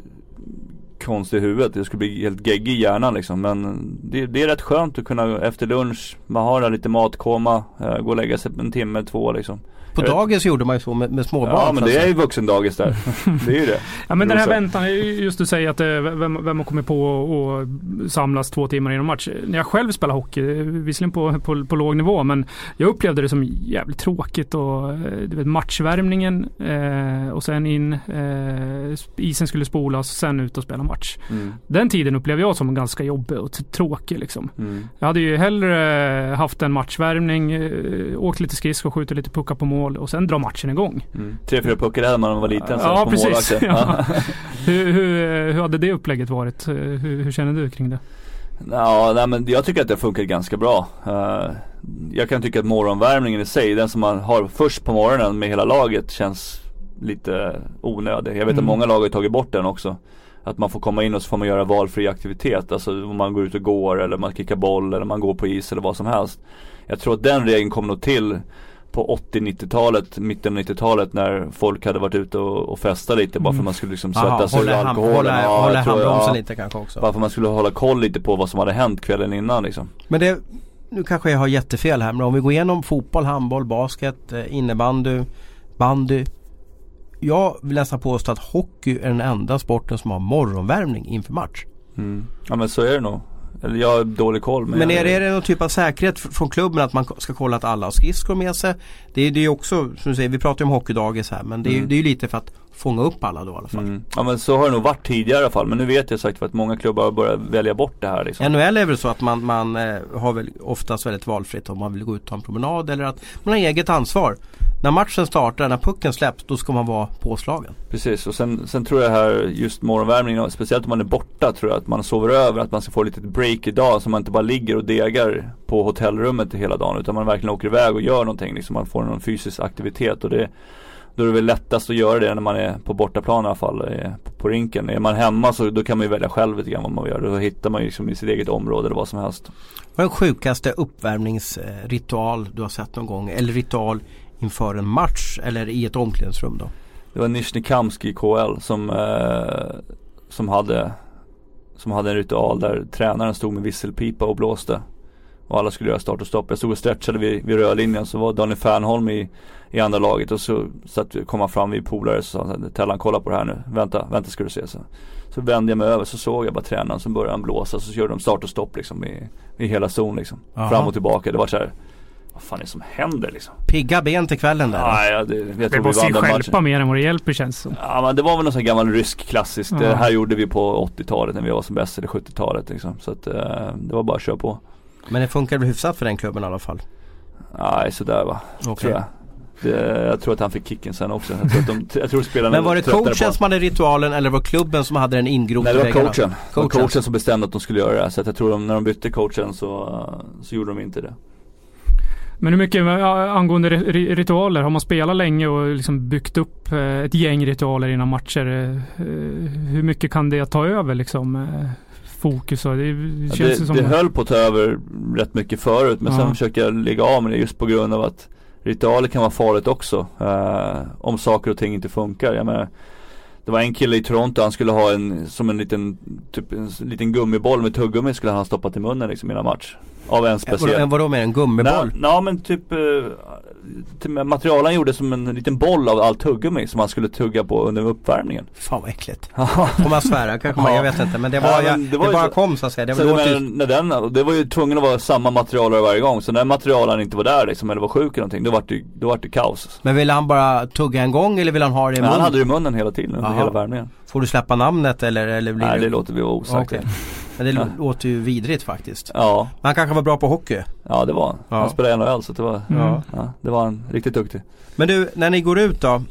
konstig i huvudet. Jag skulle bli helt geggig i hjärnan liksom. Men det, det är rätt skönt att kunna efter lunch, man har där lite matkoma, eh, gå och lägga sig en timme, två liksom. På vet- dagis gjorde man ju så med, med småbarn. Ja men det är ju vuxendagis där. (laughs) det är ju det. Ja men den här väntan, just du säger att eh, vem, vem har kommit på att samlas två timmar innan match. När jag själv spelar hockey, eh, visserligen på, på, på låg nivå, men jag upplevde det som jävligt tråkigt och eh, du vet, matchvärmningen eh, och sen in, eh, isen skulle spolas, sen ut och spela match. Mm. Den tiden upplevde jag som ganska jobbig och tråkig liksom. Mm. Jag hade ju hellre haft en matchvärmning, eh, åkt lite skridskor, skjutit lite puckar på mål och sen dra matchen igång. Mm. Tre, fyra puckar hade man när man var liten. Ja, på precis. (laughs) Ja. Hur, hur, hur hade det upplägget varit? Hur, hur känner du kring det? Ja, nej, men jag tycker att det funkar ganska bra. Eh, jag kan tycka att morgonvärmningen i sig, den som man har först på morgonen med hela laget känns lite onödig. Jag vet Mm. att många lag har tagit bort den också. Att man får komma in och så får man göra valfri aktivitet. Alltså om man går ut och går eller man kickar boll eller man går på is eller vad som helst. Jag tror att den regeln kom nog till på 80-90-talet, mitten av 90-talet när folk hade varit ute och, och festat lite bara för att man skulle liksom svettas ur alkoholen. hålla, Ja, hålla handbromsen ja. lite kanske också. Bara för att man skulle hålla koll lite på vad som hade hänt kvällen innan liksom. Men det, nu kanske jag har jättefel här men om vi går igenom fotboll, handboll, basket, eh, innebandy, bandy. Jag vill nästan påstå att hockey är den enda sporten som har morgonvärmning inför match. Mm. Ja men så är det nog. Eller jag har dålig koll men, Men är det, är det någon typ av säkerhet fr- från klubben att man ska kolla att alla har skridskor med sig? Det är det är också, som du säger, vi pratar ju om hockeydagis här men det är, ju- Mm. ju lite för att fånga upp alla då i alla fall. mm. Ja men så har det nog varit tidigare i alla fall. Men nu vet jag sagt för att många klubbar har börjat välja bort det här liksom. NHL är väl så att man, man eh, har väl oftast väldigt valfritt om man vill gå ut och ta en promenad eller att man har eget ansvar. När matchen startar, när pucken släpps, då ska man vara påslagen. Precis och sen, sen tror jag här just morgonvärmningen, speciellt om man är borta tror jag att man sover över, att man ska få lite break idag så man inte bara ligger och degar på hotellrummet hela dagen utan man verkligen åker iväg och gör någonting liksom, man får någon fysisk aktivitet och det då är det väl lättast att göra det när man är på bortaplan i alla fall, eh, på, rinken. Är man hemma så då kan man ju välja själv lite grann vad man vill göra. Då hittar man ju liksom i sitt eget område eller vad som helst. Vad är den sjukaste uppvärmningsritual du har sett någon gång? Eller ritual inför en match eller i ett omklädningsrum då? Det var Nizjnekamsk i KL som, eh, som hade Som hade en ritual där tränaren stod med visselpipa och blåste och alla skulle göra start och stopp. Jag stod och stretchade vid, vid röda linjen så var Daniel Fernholm i, i andra laget och så satt, kom han fram vid polare och sa Tellan kolla på det här nu, vänta, vänta ska du se. Så, så vände jag mig över så såg jag bara tränaren som började blåsa så körde de start och stopp liksom i, i hela zon liksom. Aha. Fram och tillbaka. Det var så här, vad fan är det som händer liksom? Pigga ben till kvällen där. Ja, ja, det, jag det måste ju stjälpa mer än vad det hjälper känns som. Ja men det var väl någon sån gammal rysk klassiskt. Ja. Det här gjorde vi på 80-talet när vi var som bäst, eller 70-talet liksom. Så att uh, det var bara att köra på. Men det funkar väl hyfsat för den klubben i alla fall? Nej sådär va. Okay. Jag. Det, jag tror att han fick kicken sen också. Jag tror, att de, jag tror spelarna Men var det coachen som hade ritualen eller var klubben som hade den ingrott Nej det var coachen. coachen. Det var coachen som bestämde att de skulle göra det. Så jag tror att när de bytte coachen så, så gjorde de inte det. Men hur mycket angående ritualer, har man spelat länge och liksom byggt upp eh, ett gäng ritualer innan matcher. Eh, hur mycket kan det ta över liksom? Eh, fokus och det, känns det, som... Det höll på att ta över rätt mycket förut men ja. sen försökte jag lägga av med det just på grund av att ritualer kan vara farligt också. Uh, om saker och ting inte funkar. Jag menar, det var en kille i Toronto, han skulle ha en, som en liten, typ en liten gummiboll med tuggummi skulle han ha stoppat i munnen liksom innan match. Av en speciell. Vadå, vadå med en gummiboll? Ja men typ typ materialen gjorde som en liten boll av allt tuggummi som man skulle tugga på under uppvärmningen. Fan vad äckligt. (laughs) Får man svära kanske man, jag vet inte men det var, ja, men det, var det bara så, kom så att säga. Det, så var när den, det var ju tvungen att vara samma material varje gång. Så när materialen inte var där liksom eller var sjuk eller någonting då var det, då var det kaos. Men ville han bara tugga en gång eller ville han ha det i munnen? Han hade det i munnen hela tiden under Aha. hela värmningen. Får du släppa namnet eller? eller blir Nej det låter vi vara osagt. Okay. Men det låter ju vidrigt faktiskt. Ja. Men han kanske var bra på hockey? Ja det var han. Ja. Han spelade i NHL så det var, mm. ja, det var han riktigt duktig. Men du, när ni går ut då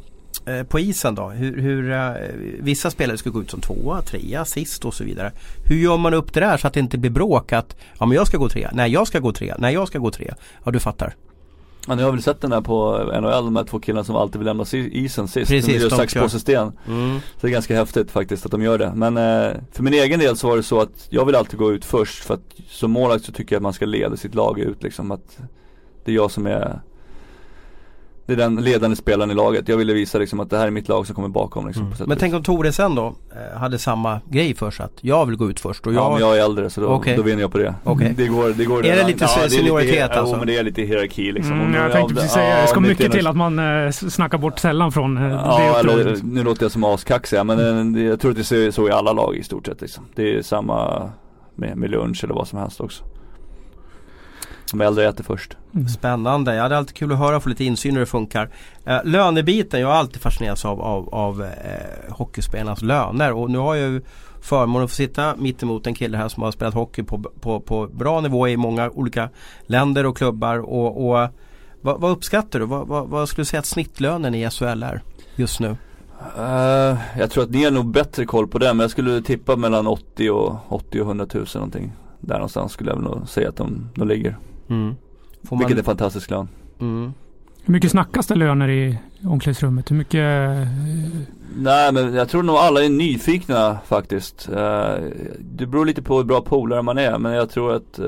eh, på isen då? Hur, hur eh, vissa spelare ska gå ut som tvåa, trea, sist och så vidare. Hur gör man upp det där så att det inte blir bråk att ja men jag ska gå trea, nej jag ska gå trea, nej jag ska gå trea. Ja du fattar. Ja, ni har väl sett den där på NHL, de här två killarna som alltid vill lämna isen sist. Precis, de sax, påse, sten. Mm. Så det är ganska häftigt faktiskt att de gör det. Men eh, för min egen del så var det så att jag vill alltid gå ut först. För att som målvakt så tycker jag att man ska leda sitt lag ut liksom. Att det är jag som är det är den ledande spelaren i laget. Jag ville visa liksom att det här är mitt lag som kommer bakom. Liksom, mm. Men tänk om Toresen då eh, hade samma grej för sig att jag vill gå ut först och jag... Ja men jag är äldre så då, okay. då vinner jag på det. Okay. Det går, det går Är det lite ja, senioritet det lite, alltså? Ja men det är lite hierarki liksom. Mm, jag tänkte precis säga, det ska mycket till att man äh, snackar bort sällan från äh, ja, det eller, Nu låter jag som askaxig men äh, jag tror att det är så i alla lag i stort sett liksom. Det är samma med, med lunch eller vad som helst också. De äldre äter först. Mm. Spännande. Ja, det är alltid kul att höra och få lite insyn hur det funkar. Eh, lönebiten, jag har alltid fascinerats av, av, av eh, hockeyspelarnas löner och nu har jag ju förmånen att få sitta mitt emot en kille här som har spelat hockey på, på, på bra nivå i många olika länder och klubbar. Och, och vad, vad, uppskattar du? Vad, vad, vad, skulle du säga att snittlönen i SHL är just nu? Uh, jag tror att ni har nog bättre koll på det men jag skulle tippa mellan 80 och, 80 och 100 000 någonting. Där någonstans skulle jag nog säga att de, de ligger. Mm. Får Vilket man... är fantastisk lön. Mm. Hur mycket snackas det löner i omklädningsrummet? Hur mycket? Nej men jag tror nog alla är nyfikna faktiskt. Uh, det beror lite på hur bra polare man är men jag tror att uh,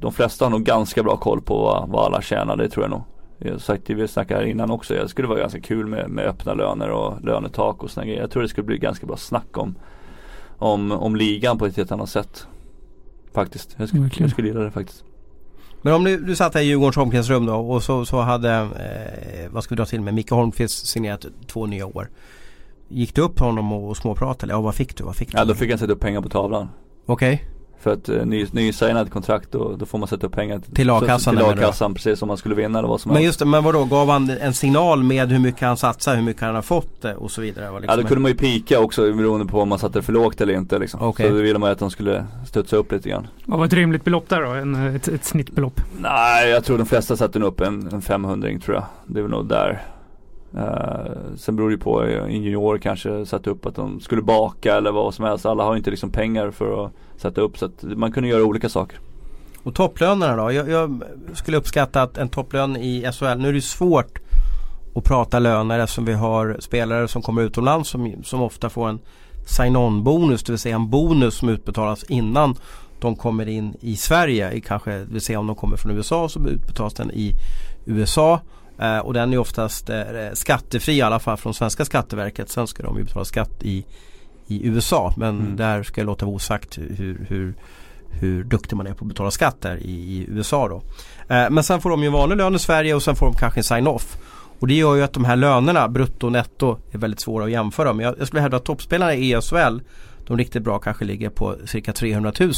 de flesta har nog ganska bra koll på vad, vad alla tjänar. Det tror jag nog. Jag har sagt det vi snackade här innan också. Det skulle vara ganska kul med, med öppna löner och lönetak och sådana grejer. Jag tror det skulle bli ganska bra snack om, om, om ligan på ett helt annat sätt. Faktiskt. Jag skulle, jag skulle gilla det faktiskt. Men om du, du satt här i Djurgårdens omklädningsrum då och så, så hade, eh, vad ska vi dra till med, Micke Holmqvist signerat två nya år. Gick du upp på honom och småpratade? Ja vad fick du? Vad fick du? Ja då fick han sätta upp pengar på tavlan. Okej. Okay. För att eh, ny, nysignat kontrakt och då får man sätta upp pengar till a-kassan. Till a-kassan precis om man skulle vinna eller vad som Men just det, men vadå gav han en signal med hur mycket han satsar, hur mycket han har fått det och så vidare? Liksom ja då kunde man ju pika också beroende på om man satte för lågt eller inte liksom. Okay. Så då ville man ju att de skulle studsa upp lite grann. Vad var ett rimligt belopp där då? En, ett, ett snittbelopp? Nej jag tror de flesta satte upp en, en 500 tror jag. Det är väl nog där. Uh, sen beror det ju på, eh, en junior kanske satte upp att de skulle baka eller vad som helst. Alla har inte liksom pengar för att sätta upp så att man kunde göra olika saker. Och topplönerna då? Jag, jag, skulle uppskatta att en topplön i SHL, nu är det svårt att prata löner eftersom vi har spelare som kommer utomlands som, som ofta får en sign-on bonus, det vill säga en bonus som utbetalas innan de kommer in i Sverige. Kanske, det vill säga om de kommer från USA så utbetalas den i USA. Eh, och den är oftast eh, skattefri i alla fall från svenska skatteverket. Sen ska de ju betala skatt i, i USA. Men mm. där ska jag låta vara osagt hur, hur, hur duktig man är på att betala skatt där i, i USA då. Eh, men sen får de ju vanlig lön i Sverige och sen får de kanske en sign-off. Och det gör ju att de här lönerna, brutto och netto, är väldigt svåra att jämföra. Men jag, jag skulle hävda att toppspelarna i ESL, de riktigt bra kanske ligger på cirka 300 000.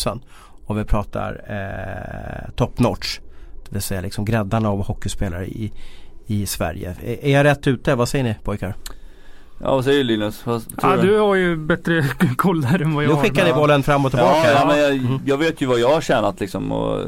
Om vi pratar eh, top notch. Det vill säga liksom gräddarna av hockeyspelare i, i Sverige. Är, jag rätt ute? Vad säger ni pojkar? Ja vad säger du Linus? Vad, ja, du har ju bättre (laughs) koll där än vad jag har. Nu skickar ni bollen fram och tillbaka. Ja, ja men jag, mm. jag, vet ju vad jag har tjänat liksom. Och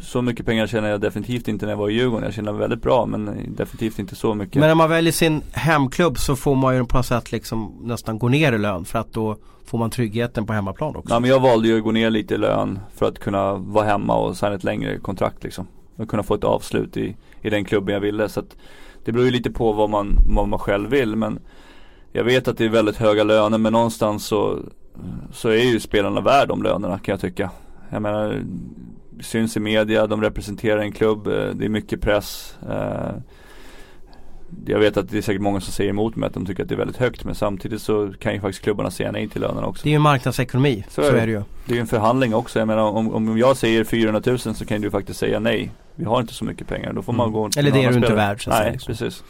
så mycket pengar tjänar jag definitivt inte när jag var i Djurgården. Jag tjänar väldigt bra men definitivt inte så mycket. Men när man väljer sin hemklubb så får man ju på något sätt liksom nästan gå ner i lön för att då får man tryggheten på hemmaplan också. Ja men jag valde ju att gå ner lite i lön för att kunna vara hemma och signa ett längre kontrakt liksom. Och kunna få ett avslut i, i den klubben jag ville. Så att det beror ju lite på vad man, vad man själv vill men jag vet att det är väldigt höga löner men någonstans så, så är ju spelarna värd de lönerna kan jag tycka. Jag menar, syns i media, de representerar en klubb, eh, det är mycket press. Eh, jag vet att det är säkert många som säger emot mig att de tycker att det är väldigt högt men samtidigt så kan ju faktiskt klubbarna säga nej till lönerna också. Det är ju marknadsekonomi, så, så är, det. ju. Det är ju en förhandling också. Jag menar om, om jag säger 400 000 så kan du faktiskt säga nej. Vi har inte så mycket pengar. Då får man mm. gå Eller det är du inte värd. Så nej, säga, liksom. precis.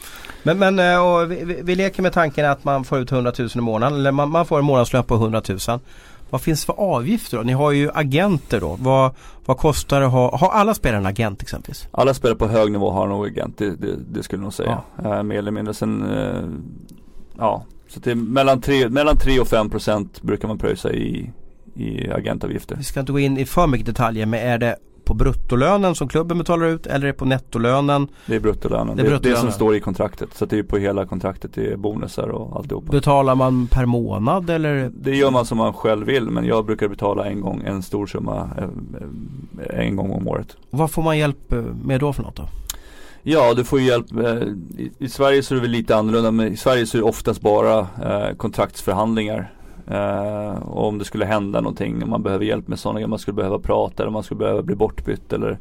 Men, men eh, vi, vi, leker med tanken att man får ut 100 000 i månaden. Eller man, man får en månadslön på 100 000. Vad finns för avgifter då? Ni har ju agenter då. Vad, vad kostar det att ha, har alla spelare en agent exempelvis? Alla spelare på hög nivå har nog agent, det, det, det skulle jag nog säga. Ja. Uh, mer eller mindre. Sen, uh, ja, så det mellan 3, mellan 3 och 5 procent brukar man pröjsa i, i agentavgifter. Vi ska inte gå in i för mycket detaljer men är det på bruttolönen som klubben betalar ut eller är det på nettolönen? Det är bruttolönen. Det är, bruttolönen. det, det som står i kontraktet. Så det är på hela kontraktet. Det är bonusar och alltihopa. Betalar man per månad eller? Det gör man som man själv vill men jag brukar betala en gång en stor summa eh, eh, en gång om året. Vad får man hjälp eh, med då för något då? Ja, du får ju hjälp. I, Sverige så är det väl lite annorlunda men i Sverige så är det oftast bara kontraktsförhandlingar Eh, och om det skulle hända någonting, om man behöver hjälp med sådana grejer, man skulle behöva prata eller man skulle behöva bli bortbytt eller,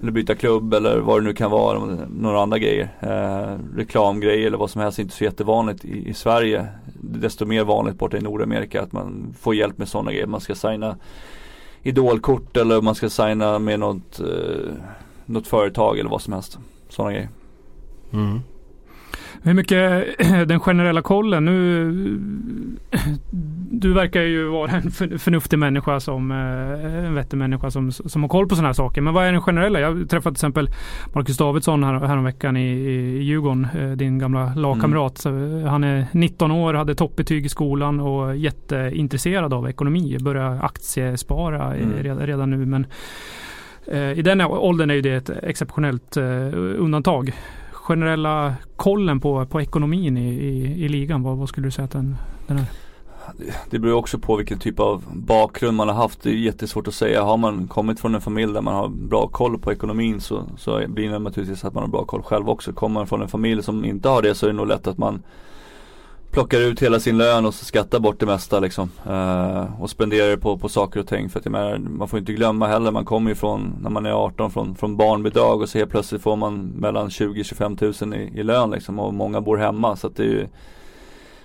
eller byta klubb eller vad det nu kan vara, några andra grejer. Eh, reklamgrejer eller vad som helst, inte så jättevanligt i, i Sverige. Desto mer vanligt borta i Nordamerika att man får hjälp med sådana grejer. Man ska signa idolkort eller man ska signa med något, eh, något företag eller vad som helst. Sådana grejer. Mm. Hur mycket (clears throat) den generella kollen nu du verkar ju vara en förnuftig människa som eh, en vettig människa som, som har koll på sådana här saker. Men vad är den generella? Jag träffade till exempel Marcus Davidsson här, häromveckan i, i Djurgården, eh, din gamla lagkamrat. Mm. Han är 19 år, hade toppbetyg i skolan och jätteintresserad av ekonomi. Börjar aktiespara mm. redan, nu. Men eh, i den åldern är det ett exceptionellt undantag generella kollen på, på ekonomin i, i, i ligan? Vad, vad, skulle du säga att den, den är? Det beror också på vilken typ av bakgrund man har haft. Det är jättesvårt att säga. Har man kommit från en familj där man har bra koll på ekonomin så, så blir det naturligtvis att man har bra koll själv också. Kommer man från en familj som inte har det så är det nog lätt att man plockar ut hela sin lön och så skattar bort det mesta liksom. Eh, och spenderar det på, på saker och ting. För att jag menar, man får inte glömma heller, man kommer ju från, när man är 18, från, från barnbidrag och så helt plötsligt får man mellan 20-25 tusen i, i lön liksom. Och många bor hemma. Så att det är ju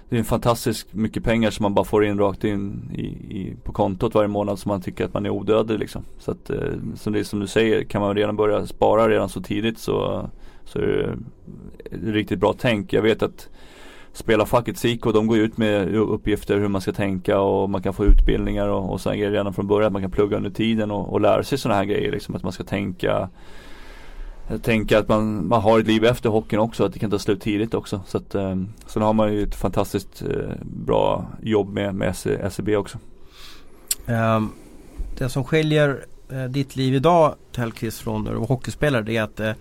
det är en fantastiskt mycket pengar som man bara får in rakt in i, i, på kontot varje månad som man tycker att man är odödlig liksom. Så att, eh, som det är som du säger, kan man redan börja spara redan så tidigt så, så är det riktigt bra tänk. Jag vet att spelarfacket SIKO de går ut med uppgifter hur man ska tänka och man kan få utbildningar och, och sådana grejer redan från början. Man kan plugga under tiden och, och lära sig sådana här grejer. Liksom, att man ska tänka Tänka att man, man har ett liv efter hockeyn också, att det kan ta slut tidigt också. Så att, eh, sen har man ju ett fantastiskt eh, bra jobb med, med SEB också. Um, det som skiljer eh, ditt liv idag Tellqvist från när du var hockeyspelare det är att eh,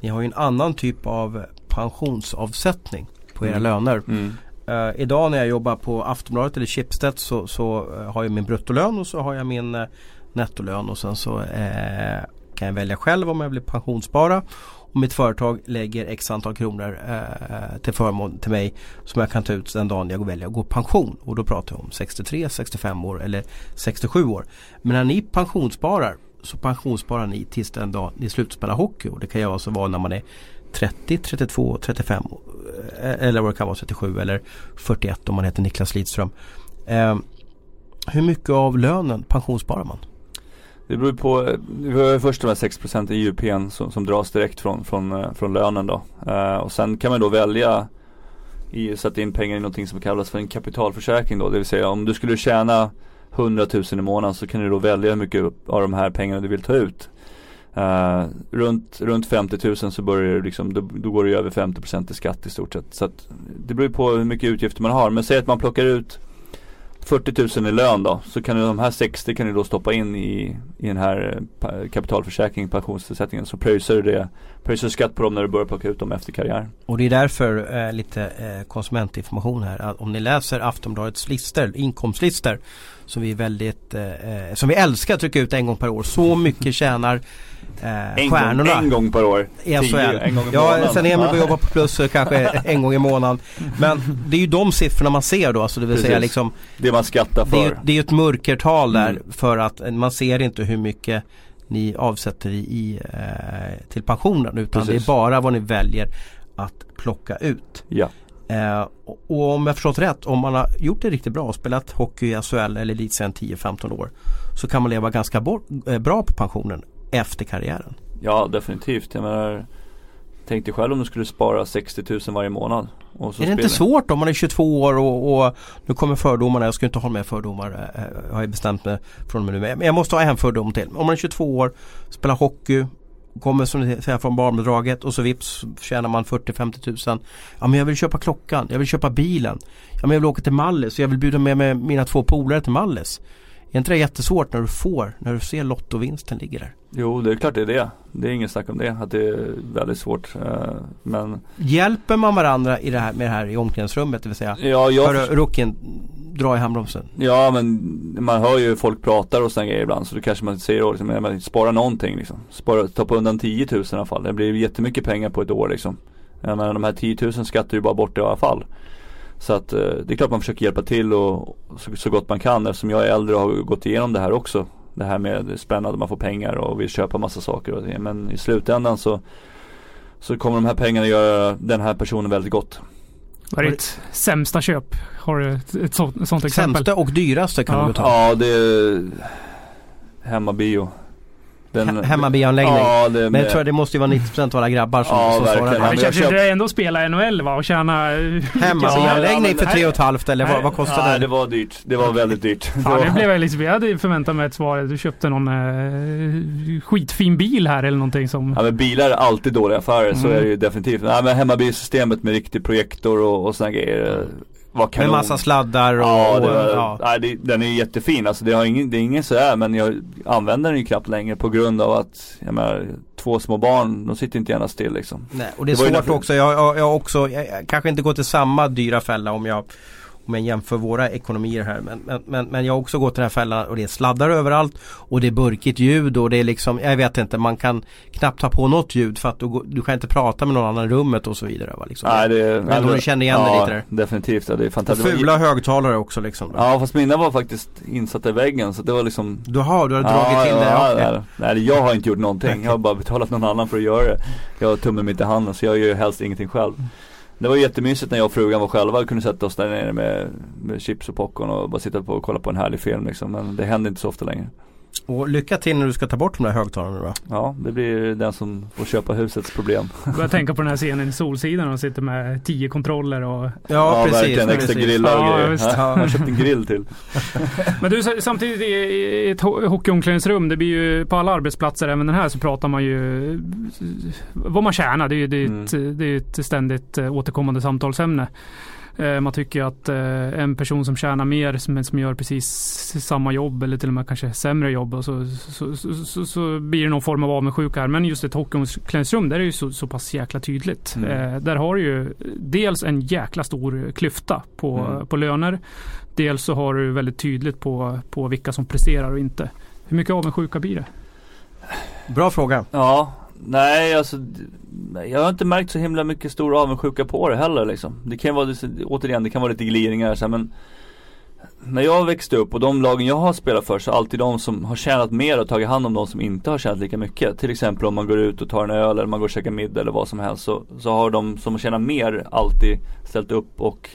ni har ju en annan typ av pensionsavsättning på era mm. löner. Mm. Uh, idag när jag jobbar på Aftonbladet eller Schibsted så, så uh, har jag min bruttolön och så har jag min uh, nettolön och sen så kan jag välja själv om jag vill pensionsspara. Och mitt företag lägger x antal kronor till förmån till mig som jag kan ta ut den dagen jag väljer att gå pension. Och då pratar jag om 63, 65 år eller 67 år. Men när ni pensionssparar så pensionssparar ni tills den dag ni slutar hockey. Och det kan ju alltså vara när man är 30, 32, 35 eller vad det kan vara 37 eller 41 om man heter Niklas Lidström. Eh, hur mycket av lönen pensionssparar man? Det beror på, eh, vi har ju först de här 6 procenten i UPn som, som dras direkt från, från, eh, från lönen då. Eh, och sen kan man då välja i, sätta in pengar i någonting som kallas för en kapitalförsäkring då. Det vill säga om du skulle tjäna 100 000 i månaden så kan du då välja hur mycket av de här pengarna du vill ta ut. Uh, runt, runt 50 000 så börjar det liksom, då, då går det över 50% i skatt i stort sett. Så att det beror på hur mycket utgifter man har. Men säg att man plockar ut 40 000 i lön då, så kan du de här 60 kan du då stoppa in i, i den här eh, kapitalförsäkringen, pensionsförsäkringen. Så pröjsar du det, pröjsar skatt på dem när du börjar plocka ut dem efter karriär. Och det är därför eh, lite eh, konsumentinformation här. Att om ni läser Aftonbladets listor, inkomstlistor som vi väldigt, eh, eh, som vi älskar att trycka ut en gång per år. Så mycket tjänar eh, en stjärnorna. Gång, en gång per år. I SHL. En gång i ja, sen Emil börjar jobba på plus kanske (laughs) en gång i månaden. Men det är ju de siffrorna man ser då. Alltså det vill Precis. säga liksom Det man skattar för. Det är, det är ett mörkertal där mm. för att man ser inte hur mycket ni avsätter i, eh, till pensionen utan Precis. det är bara vad ni väljer att plocka ut. Ja. Eh, och om jag förstått rätt, om man har gjort det riktigt bra och spelat hockey i SHL eller elitserien 10-15 år så kan man leva ganska eh, bra på pensionen efter karriären. Ja definitivt. Jag menar Tänk dig själv om du skulle spara 60 000 varje månad. är det inte svårt om man är 22 år och, och nu kommer fördomarna. Jag ska inte ha med fördomar. Jag eh, har jag bestämt mig från och med nu. Men jag måste ha en fördom till. Om man är 22 år, spelar hockey, kommer som ni säger från barnbidraget och så vips tjänar man 40-50 tusen. Ja men jag vill köpa klockan, jag vill köpa bilen. Ja men jag vill åka till Mallis och jag vill bjuda med mig mina två polare till Mallis. Är inte det jättesvårt när du får, när du ser lottovinsten ligger där? Jo det är klart det är det. Det är inget snack om det. Att det är väldigt svårt. Eh, men Hjälper man varandra i det här, med det här i omklädningsrummet? Det vill säga ja, jag Hör rookien dra i handbromsen? Ja men man hör ju folk pratar och sådana grejer ibland. Så då kanske man säger liksom, spara någonting liksom. Spara, ta på undan 10 000 i alla fall. Det blir jättemycket pengar på ett år liksom. Menar de här 10 000 skattar ju bara bort i alla fall. Så att eh, det är klart man försöker hjälpa till och så, så, gott man kan eftersom jag är äldre och har gått igenom det här också. Det här med spännande, man får pengar och vill köpa massa saker och det. Men i slutändan så så kommer de här pengarna göra den här personen väldigt gott. Vad är ditt sämsta köp? Har du ett, ett, sånt, ett sånt exempel? Sämsta och dyraste kan ja. du ta. Ja, det är hemmabio. Den, Hemmabioanläggning. Ja, det, men jag tror det måste ju vara 90% av alla grabbar som, ja, som svarar. Ja, det känns ju köpt... ändå spela NHL va och tjäna (laughs) Hemmabioanläggning för 3 500 eller vad, vad kostar det? Ja det var dyrt. Det var väldigt dyrt. (laughs) Ja, det blev jag liksom, jag hade förväntat mig ett svar. Du köpte någon eh, skitfin bil här eller någonting som. Ja men bilar är alltid dåliga affärer. Mm. Så är det ju definitivt. Nej men hemmabiosystemet med riktig projektor och, och sådana grejer var kanon. Med massa sladdar och... Ja, det var, ja. Nej, det, den är jättefin. Alltså det, har ingen, det är ingen sådär men jag använder den ju knappt längre på grund av att jag menar, två små barn, de sitter inte gärna still liksom. Nej, och det är det svårt också. Jag, jag, jag också, jag, jag kanske inte går till samma dyra fälla om jag om jag jämför våra ekonomier här. Men, men, men, men jag har också gått den här fällan och det är sladdar överallt och det är burkigt ljud och det är liksom, jag vet inte, man kan knappt ta på något ljud för att du, du kan inte prata med någon annan i rummet och så vidare. Va, liksom. Nej, det, men du känner igen ja, det lite där. Definitivt, ja, det är fantastiskt. Och fula högtalare också liksom. Då. Ja fast mina var faktiskt insatta i väggen så det var liksom Du har, du har dragit ja, till det? Ja, okay. nej, nej, jag har inte gjort någonting. Jag har bara betalat någon annan för att göra det. Jag har tummen mitt i handen så jag gör helst ingenting själv. Det var jättemysigt när jag och frugan var själva och kunde sätta oss där nere med, med chips och popcorn och bara sitta på och kolla på en härlig film liksom. Men det händer inte så ofta längre. Och lycka till när du ska ta bort de där högtalarna då. Ja, det blir den som får köpa husets problem. Jag tänker på den här scenen i Solsidan och sitter med tio kontroller och Ja, ja precis. verkligen. Extra grillar och ja, grejer. Ja, jag har köpt en grill till. (laughs) Men du, samtidigt i ett hockeyomklädningsrum, det blir ju på alla arbetsplatser, även den här, så pratar man ju vad man tjänar. Det är ju ett, mm. det är ett ständigt eh, återkommande samtalsämne. Eh, man tycker att eh, en person som tjänar mer men som gör precis samma jobb eller till och med kanske sämre jobb så, så, så, så blir det någon form av avundsjuka här. Men just ett hockeyomklädningsrum där är det ju så, så pass jäkla tydligt. Mm. Eh, där har du ju dels en jäkla stor klyfta på, mm. på löner. Dels så har du väldigt tydligt på, på vilka som presterar och inte. Hur mycket avundsjuka blir det? Bra fråga. Ja, Nej, alltså jag har inte märkt så himla mycket stor avundsjuka på det heller liksom. Det kan vara, återigen, det kan vara lite gliringar så här, men när jag växte upp och de lagen jag har spelat för så alltid de som har tjänat mer och tagit hand om de som inte har tjänat lika mycket. Till exempel om man går ut och tar en öl eller man går och käkar middag eller vad som helst så, så har de som tjänar mer alltid ställt upp och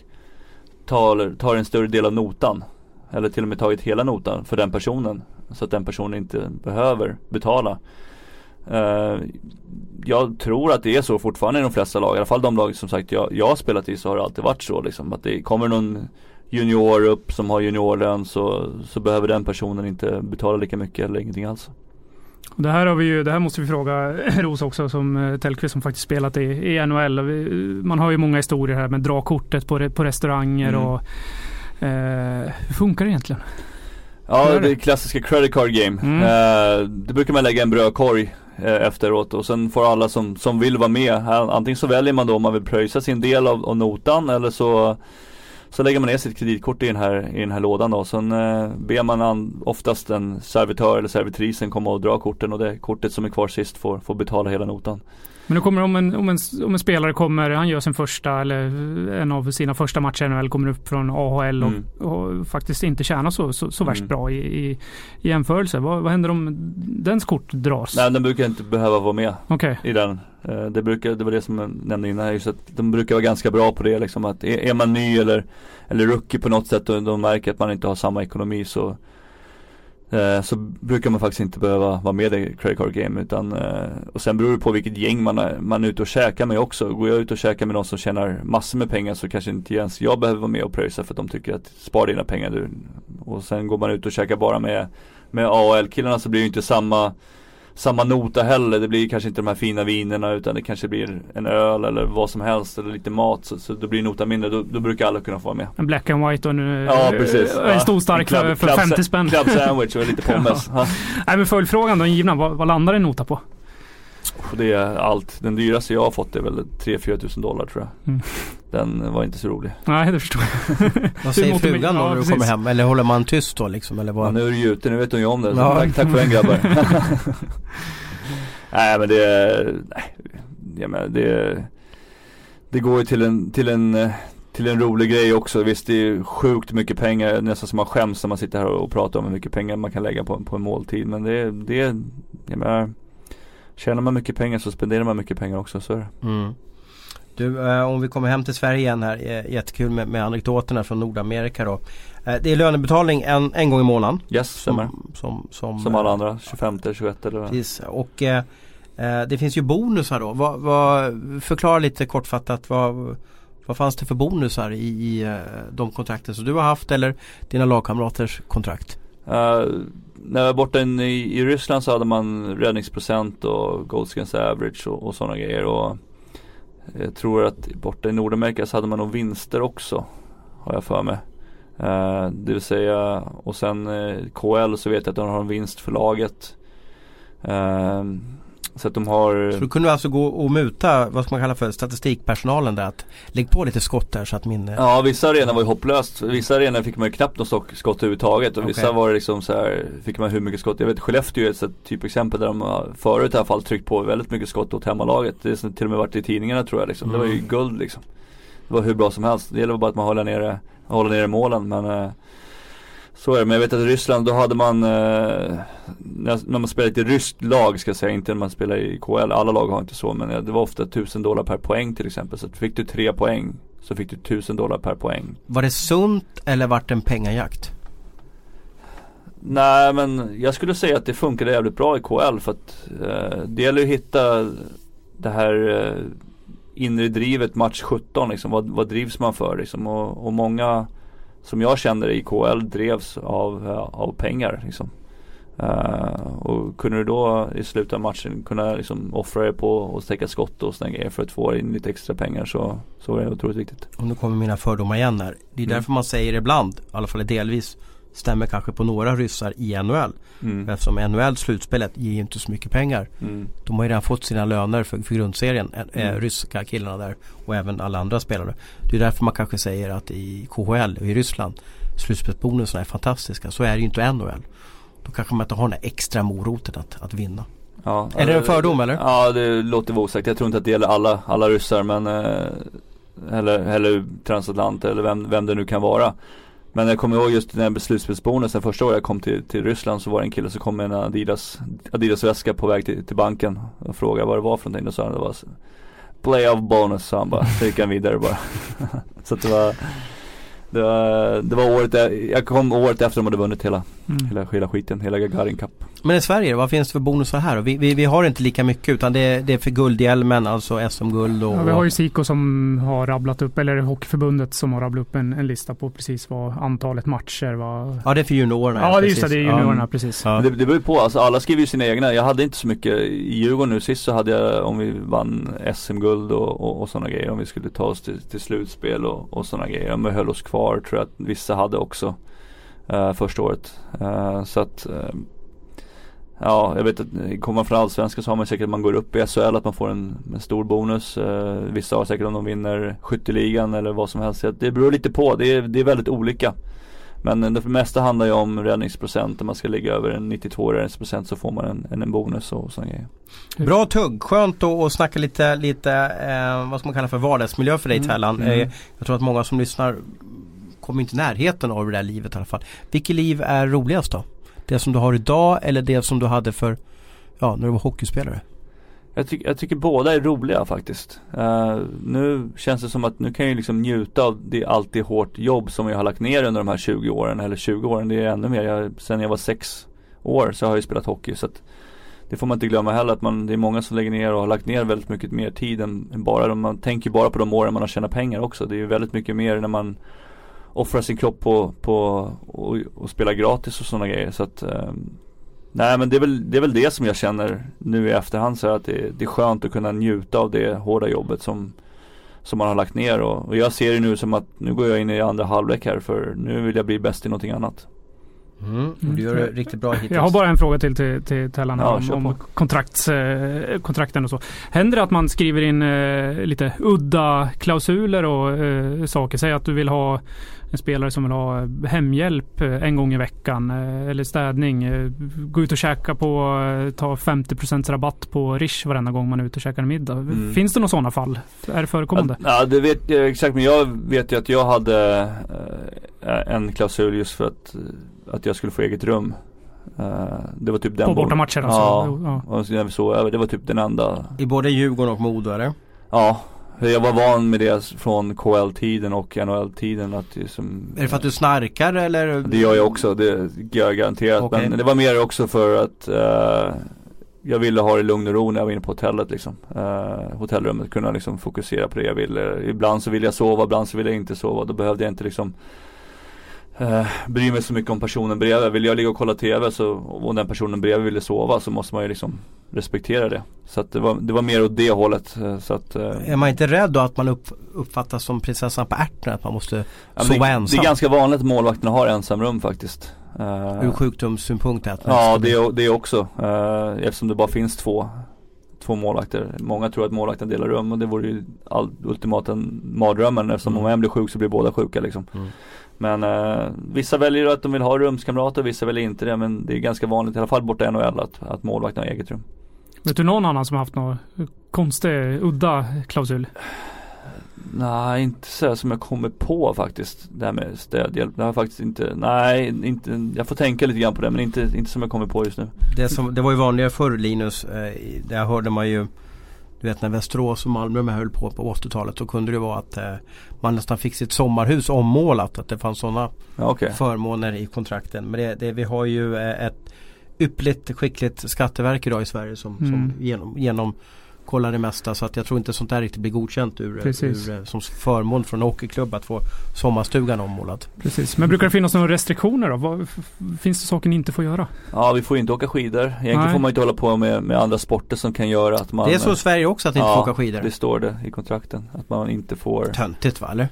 tar, tar en större del av notan. Eller till och med tagit hela notan för den personen. så att den personen inte behöver betala. Uh, jag tror att det är så fortfarande i de flesta lag, i alla fall de lag som sagt jag, jag har spelat i så har det alltid varit så liksom. Att det kommer någon junior upp som har juniorlön så, så behöver den personen inte betala lika mycket eller ingenting alls. Det här, har vi ju, det här måste vi fråga (laughs) Ros också som eh, Tellqvist som faktiskt spelat i, i NHL. Man har ju många historier här med dra kortet på, på restauranger mm. och eh, hur funkar det egentligen? Ja, det är klassiska credit card game. Mm. Eh, det brukar man lägga en brödkorg eh, Eh, efteråt och sen får alla som, som vill vara med. Antingen så väljer man då om man vill pröjsa sin del av, av notan eller så så lägger man ner sitt kreditkort i den här, i den här lådan då. Sen eh, ber man an, oftast en servitör eller servitrisen komma och dra korten och det kortet som är kvar sist får, får betala hela notan. Men nu kommer om en, om, en, om en spelare kommer, han gör sin första eller en av sina första matcher i NHL, kommer upp från AHL och, mm. och faktiskt inte tjänar så, så, så värst mm. bra i, i, i jämförelse. Vad, vad händer om dens kort dras? Nej, den brukar inte behöva vara med okay. i den. Eh, det, brukar, det var det som jag nämnde innan, just att de brukar vara ganska bra på det liksom att är, är man ny eller, eller rookie på något sätt och de märker att man inte har samma ekonomi så Eh, så brukar man faktiskt inte behöva vara med i credit card game utan eh, och sen beror det på vilket gäng man är, man är ute och käkar med också. Går jag ut och käkar med någon som tjänar massor med pengar så kanske inte ens jag behöver vara med och pröjsa för att de tycker att spara dina pengar du. Och sen går man ut och käkar bara med, med AL killarna så blir det inte samma samma nota heller. Det blir kanske inte de här fina vinerna utan det kanske blir en öl eller vad som helst eller lite mat. Så, så då blir notan mindre. Då, då, brukar alla kunna få vara med. En black and white och en, ja, precis. en stor stark club, för, för club, 50 spänn. Club sandwich och lite (laughs) pommes. ja. Nej men följdfrågan då, givna. Vad, vad landar en nota på? Det är allt. Den dyraste jag har fått är väl 3-4 tusen dollar tror jag. Mm. Den var inte så rolig. Nej det förstår jag. (laughs) vad säger frugan då när du kommer hem? Eller håller man tyst då liksom? Eller vad? Ja, nu är du ju ute, nu vet hon ju om det. Ja. Tack, tack för den grabbar. (laughs) (laughs) nej men det, nej, jag menar, det, det går ju till en, till en till en rolig grej också. Visst det är sjukt mycket pengar, nästan som man skäms när man sitter här och pratar om hur mycket pengar man kan lägga på, på en måltid. Men det, det, jag menar Tjänar man mycket pengar så spenderar man mycket pengar också, så är det. Mm. Du, eh, om vi kommer hem till Sverige igen här, eh, jättekul med, med anekdoterna från Nordamerika då. Eh, det är lönebetalning en, en gång i månaden. Yes, som, som, som, som alla andra, 25, 21 eller vad Precis, och eh, eh, det finns ju bonusar då. Vad, vad, förklara lite kortfattat vad, vad fanns det för bonusar i, i eh, de kontrakten som du har haft eller dina lagkamraters kontrakt? När jag var borta i, i Ryssland så hade man räddningsprocent och Goldskins average och, och sådana grejer. Och jag tror att borta i Nordamerika så hade man nog vinster också. Har jag för mig. Uh, det vill säga och sen eh, uh, KL så vet jag att de har en vinst för laget. Uh, så att de har Så du kunde alltså gå och muta, vad ska man kalla för statistikpersonalen där att lägg på lite skott där så att min Ja vissa arenor var ju hopplöst. Vissa arenor fick man ju knappt något skott överhuvudtaget och okay. vissa var det liksom så här fick man hur mycket skott. Jag vet Skellefteå är ett typexempel där de förut i alla fall tryckt på väldigt mycket skott åt hemmalaget. Det har till och med varit i tidningarna tror jag liksom. Det var ju mm. guld liksom. Det var hur bra som helst. Det gäller bara att man håller nere, håller nere målen men eh, så är det, men jag vet att i Ryssland då hade man, eh, när, man spelade i ryskt lag ska jag säga, inte när man spelar i KL, alla lag har inte så, men det var ofta 1000 dollar per poäng till exempel. Så fick du tre poäng så fick du 1000 dollar per poäng. Var det sunt eller vart det en pengajakt? Nej men jag skulle säga att det funkade jävligt bra i KL för att eh, det gäller att hitta det här eh, inre drivet match 17 liksom. Vad, vad drivs man för liksom? Och, och många som jag känner i KL drevs av, av pengar. Liksom. Uh, och kunde du då i slutet av matchen kunna liksom offra dig på att täcka skott och stänga er för att få in lite extra pengar så, så är det otroligt viktigt. Och nu kommer mina fördomar igen här. Det är mm. därför man säger ibland, i alla fall delvis, stämmer kanske på några ryssar i NHL. Mm. Eftersom NHL slutspelet ger inte så mycket pengar. Mm. De har ju redan fått sina löner för, för grundserien, mm. ryska killarna där och även alla andra spelare. Det är därför man kanske säger att i KHL och i Ryssland slutspelsbonusarna är fantastiska. Så är det ju inte i NHL. Då kanske man inte har den där extra moroten att, att vinna. Ja, är det en fördom eller? Ja det låter vara osagt. Jag tror inte att det gäller alla, alla ryssar men eh, eller, eller transatlant eller vem, vem det nu kan vara. Men jag kommer ihåg just den här slutspelsbonusen första året jag kom till, till Ryssland så var det en kille som kom med en Adidas Adidas väska på väg till, till banken och frågade vad det var för någonting. Då sa han det var Play of bonus sa han bara. Så gick han vidare bara. (laughs) så att det var det var, det var året, jag kom året efter de hade vunnit hela, Mm. hela, hela skiten, hela Gagarin Cup. Men i Sverige, vad finns det för bonusar här? Vi, vi, vi har inte lika mycket utan det, är- det är för guldhjälmen, alltså SM-guld och... Ja, vi har ju Siko som har rabblat upp, eller Hockeyförbundet som har rabblat upp en, en lista på precis vad antalet matcher var. Ja det är för juniorerna. Ja, det är just det, det är juniorerna precis. Ja. Det, det beror ju på, alltså alla skriver ju sina egna. Jag hade inte så mycket i Djurgården nu. Sist så hade jag, om vi vann SM-guld och, och, och sådana grejer. Om vi skulle ta oss till, till slutspel och, och sådana grejer. Om vi höll oss kvar tror jag att vissa hade också. eh, första året. Eh, så att eh, Ja, jag vet att kommer man från Allsvenskan så har man säkert att man går upp i SHL att man får en, en stor bonus. Eh, vissa har säkert om de vinner skytteligan eller vad som helst. Det beror lite på, det är, det är väldigt olika. Men det mesta handlar ju om räddningsprocent. Om man ska ligga över en 92 räddningsprocent så får man en, en, en bonus och sådana grejer. Bra tugg, skönt att, att snacka lite, lite eh, vad ska man kalla för vardagsmiljö för dig Mm. Tellan. Mm. Eh, jag tror att många som lyssnar kommer inte i närheten av det där livet i alla fall. Vilket liv är roligast då? Det som du har idag eller det som du hade för, ja när du var hockeyspelare? Jag, ty jag tycker båda är roliga faktiskt. Uh, nu känns det som att nu kan jag liksom njuta av det alltid hårt jobb som jag har lagt ner under de här 20 åren. Eller 20 åren, det är ännu mer. Jag, sen jag var sex år så har jag ju spelat hockey. Så att det får man inte glömma heller att man, det är många som lägger ner och har lagt ner väldigt mycket mer tid än, än bara de, Man tänker bara på de åren man har tjänat pengar också. Det är ju väldigt mycket mer när man Offra sin kropp på, på och, och spela gratis och sådana grejer. Så att ehm, Nej men det är, väl, det är väl det som jag känner nu i efterhand så att det, det är skönt att kunna njuta av det hårda jobbet som Som man har lagt ner och, och jag ser det nu som att nu går jag in i andra halvlek här för nu vill jag bli bäst i någonting annat. Mm. och Du gör det riktigt bra hittills. Jag har bara en fråga till till, till Tellan Ja, om, om kontrakts, eh, kontrakten och så. Händer det att man skriver in eh, lite udda klausuler och eh, saker? Säg att du vill ha en spelare som vill ha hemhjälp eh, en gång i veckan eh, eller städning. Gå ut och käka på, ta 50% rabatt på Rish varenda gång man är ute och käkar middag. Mm. Finns det några sådana fall? Är det förekommande? Ja, det vet jag exakt men jag vet ju att jag hade en klausul just för att, att jag skulle få eget rum. Eh, det var typ den på bortamatcher alltså? Ja, ja. och så när vi sov över, det var typ den enda I både Djurgården och Modo eller? Ja, jag var van med det från KL-tiden och NHL-tiden att det som Är det för att du snarkar eller? Det gör jag också, det gör jag garanterat. Okej. Men det var mer också för att eh, jag ville ha det i lugn och ro när jag var inne på hotellet liksom. Eh, hotellrummet, kunna liksom fokusera på det jag ville. Ibland så ville jag sova, ibland så ville jag inte sova. Då behövde jag inte liksom eh, bry mig så mycket om personen bredvid. Vill jag ligga och kolla TV så, och den personen bredvid ville sova så måste man ju liksom respektera det. Så att det var, det var mer åt det hållet. eh, Så att, eh, Är man inte rädd då att man upp, uppfattas som prinsessan på ärten? Att man måste Ja, sova det, ensam? det är ganska vanligt att målvakterna har ensamrum faktiskt. Eh, Ur sjukdomssynpunkt? Att ja det, det också. Uh, eftersom det bara finns två, två målvakter. Många tror att målvakten delar rum och det vore ju all, ultimata mardrömmen eftersom Mm. om en blir sjuk så blir båda sjuka liksom. Mm. Men eh, vissa väljer att de vill ha rumskamrater, vissa väljer inte det. Men det är ganska vanligt, i alla fall borta i NHL, att, att målvakten har eget rum. Vet du någon annan som har haft någon konstig, udda klausul? Nej, inte så som jag kommer på faktiskt. Det här med städhjälp. Det har faktiskt inte, nej, inte, jag får tänka lite grann på det men inte, inte som jag kommer på just nu. det, som, det var ju vanligare förr Linus. Eh, där hörde man ju Du vet när Västerås och Malmö höll på på 80-talet. Så kunde det vara att eh, man nästan fick sitt sommarhus ommålat. Att det fanns sådana Ja, okej. förmåner i kontrakten. Men det, det, vi har ju eh, ett yppligt skickligt skatteverk idag i Sverige som, Mm. som genom, genom kollar det mesta. Så att jag tror inte sånt där riktigt blir godkänt ur, ur, eh, som förmån från hockeyklubb att få sommarstugan ommålad. Precis. Men brukar det finnas några restriktioner då? Vad, finns det saker ni inte får göra? Ja, vi får inte åka skidor. Egentligen Nej. får man inte hålla på med, med andra sporter som kan göra att man det är så i Sverige också att ni inte Ja, får åka skidor. Det står det i kontrakten. Att man inte får Töntigt va eller?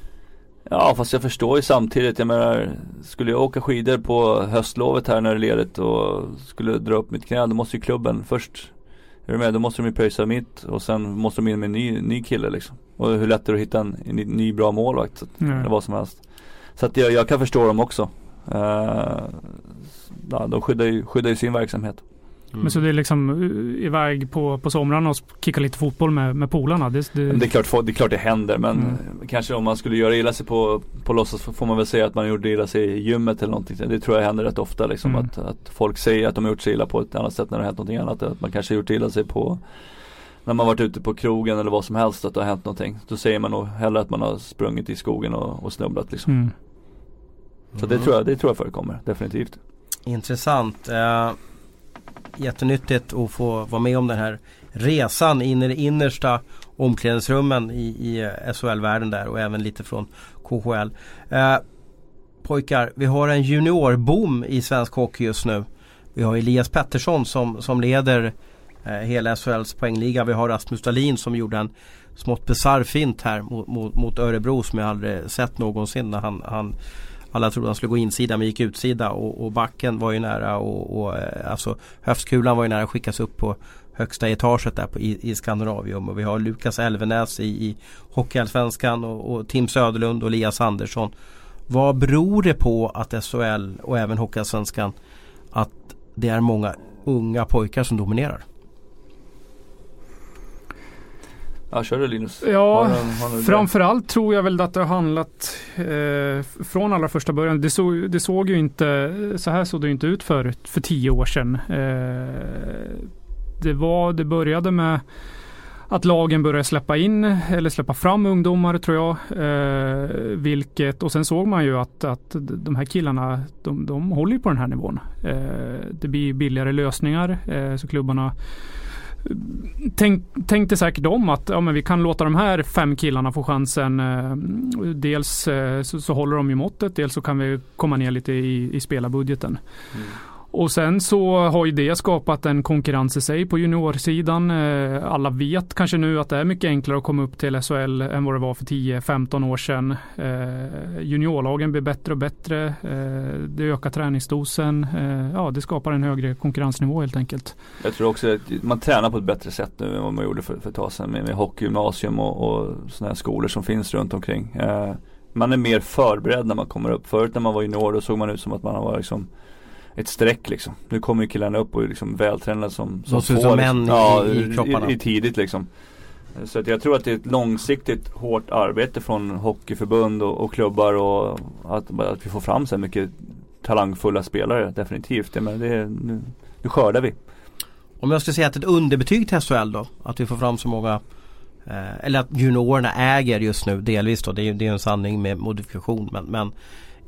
Ja fast jag förstår ju samtidigt, jag menar Skulle jag åka skidor på höstlovet här när det är ledigt och skulle dra upp mitt knä Då måste ju klubben först Är du med? Då måste de ju pröjsa mitt och sen måste de in med en ny, ny kille liksom Och hur lätt är det att hitta en, en ny, bra målvakt så, Ja. Eller vad som helst Så att jag, jag kan förstå dem också uh, ja, De skyddar ju, skyddar ju sin verksamhet Mm. Men så det är liksom uh, iväg på, på somrarna och kicka lite fotboll med, med polarna? Det, det, det är klart, det är klart det händer men Mm. eh, kanske om man skulle göra illa sig på, på låtsas får man väl säga att man gjorde illa sig i gymmet eller någonting. Det tror jag händer rätt ofta liksom Mm. att, att folk säger att de har gjort sig illa på ett annat sätt när det har hänt någonting annat. Att man kanske har gjort illa sig på när man varit ute på krogen eller vad som helst att det har hänt någonting. Då säger man nog hellre att man har sprungit i skogen och, och snubblat liksom. Mm. Så det, tror jag, det tror jag förekommer, definitivt. Intressant. Uh, jättenyttigt att få vara med om den här resan in i det innersta omklädningsrummen i, i SHL-världen där och även lite från KHL. Eh, pojkar, vi har en juniorboom i svensk hockey just nu. Vi har Elias Pettersson som, som leder eh, hela SHLs poängliga. Vi har Rasmus Dahlin som gjorde en smått bisarr fint här mot, mot, mot, Örebro som jag aldrig sett någonsin. När han, han, alla trodde han skulle gå insida men gick utsida och, och backen var ju nära och, och eh, alltså höftkulan var ju nära att skickas upp på högsta etaget där på, i, i Skandinavium. Och vi har Lukas Elvenäs i, i Hockeyallsvenskan och, och Tim Söderlund och Elias Andersson. Vad beror det på att SHL och även Hockeyallsvenskan att det är många unga pojkar som dominerar? Ja, kör du Linus. Ja, har han, har framförallt tror jag väl att det har handlat eh, från allra första början. Det, så, det såg ju inte, så här såg det inte ut för, för tio år sedan. Eh, det, var, det började med att lagen började släppa in eller släppa fram ungdomar tror jag. Eh, vilket, och sen såg man ju att, att de här killarna, de, de håller på den här nivån. Eh, det blir billigare lösningar eh, så klubbarna Tänk, tänkte säkert om att ja, men vi kan låta de här fem killarna få chansen. Eh, dels eh, så, så, håller de ju måttet, dels så kan vi komma ner lite i, i spelarbudgeten. Mm. Och sen så har ju det skapat en konkurrens i sig på juniorsidan. Eh, alla vet kanske nu att det är mycket enklare att komma upp till SHL än vad det var för 10-15 år sedan. Eh, juniorlagen blir bättre och bättre. Eh, det ökar träningsdosen. Ja, det skapar en högre konkurrensnivå helt enkelt. Jag tror också att man tränar på ett bättre sätt nu än vad man gjorde för, för ett tag sedan med, med hockeygymnasium och, och sådana här skolor som finns runt omkring. Man är mer förberedd när man kommer upp. Förut när man var junior då såg man ut som att man var liksom ett streck liksom. Nu kommer ju killarna upp och är liksom vältränade som, som, som, som män liksom, ja, i, kropparna. I, i, tidigt liksom. Så att jag tror att det är ett långsiktigt hårt arbete från hockeyförbund och, och klubbar och att, att vi får fram så mycket talangfulla spelare definitivt. Men det, nu, nu skördar vi. Om jag ska säga att ett underbetyg till SHL då? Att vi får fram så många eh, Eller att juniorerna äger just nu delvis då. Det är ju en sanning med modifikation men, men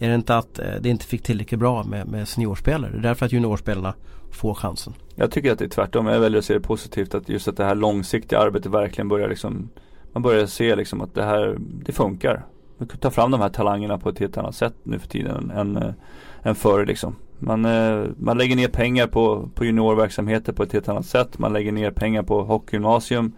är det inte att eh, det inte fick tillräckligt bra med, med seniorspelare? Det är därför att juniorspelarna får chansen. Jag tycker att det är tvärtom. Jag väljer att se det positivt att just att det här långsiktiga arbetet verkligen börjar liksom Man börjar se liksom att det här, det funkar. Man kan ta fram de här talangerna på ett helt annat sätt nu för tiden än, än, eh, än förr liksom. Man, eh, man lägger ner pengar på, på juniorverksamheter på ett helt annat sätt. Man lägger ner pengar på hockeygymnasium.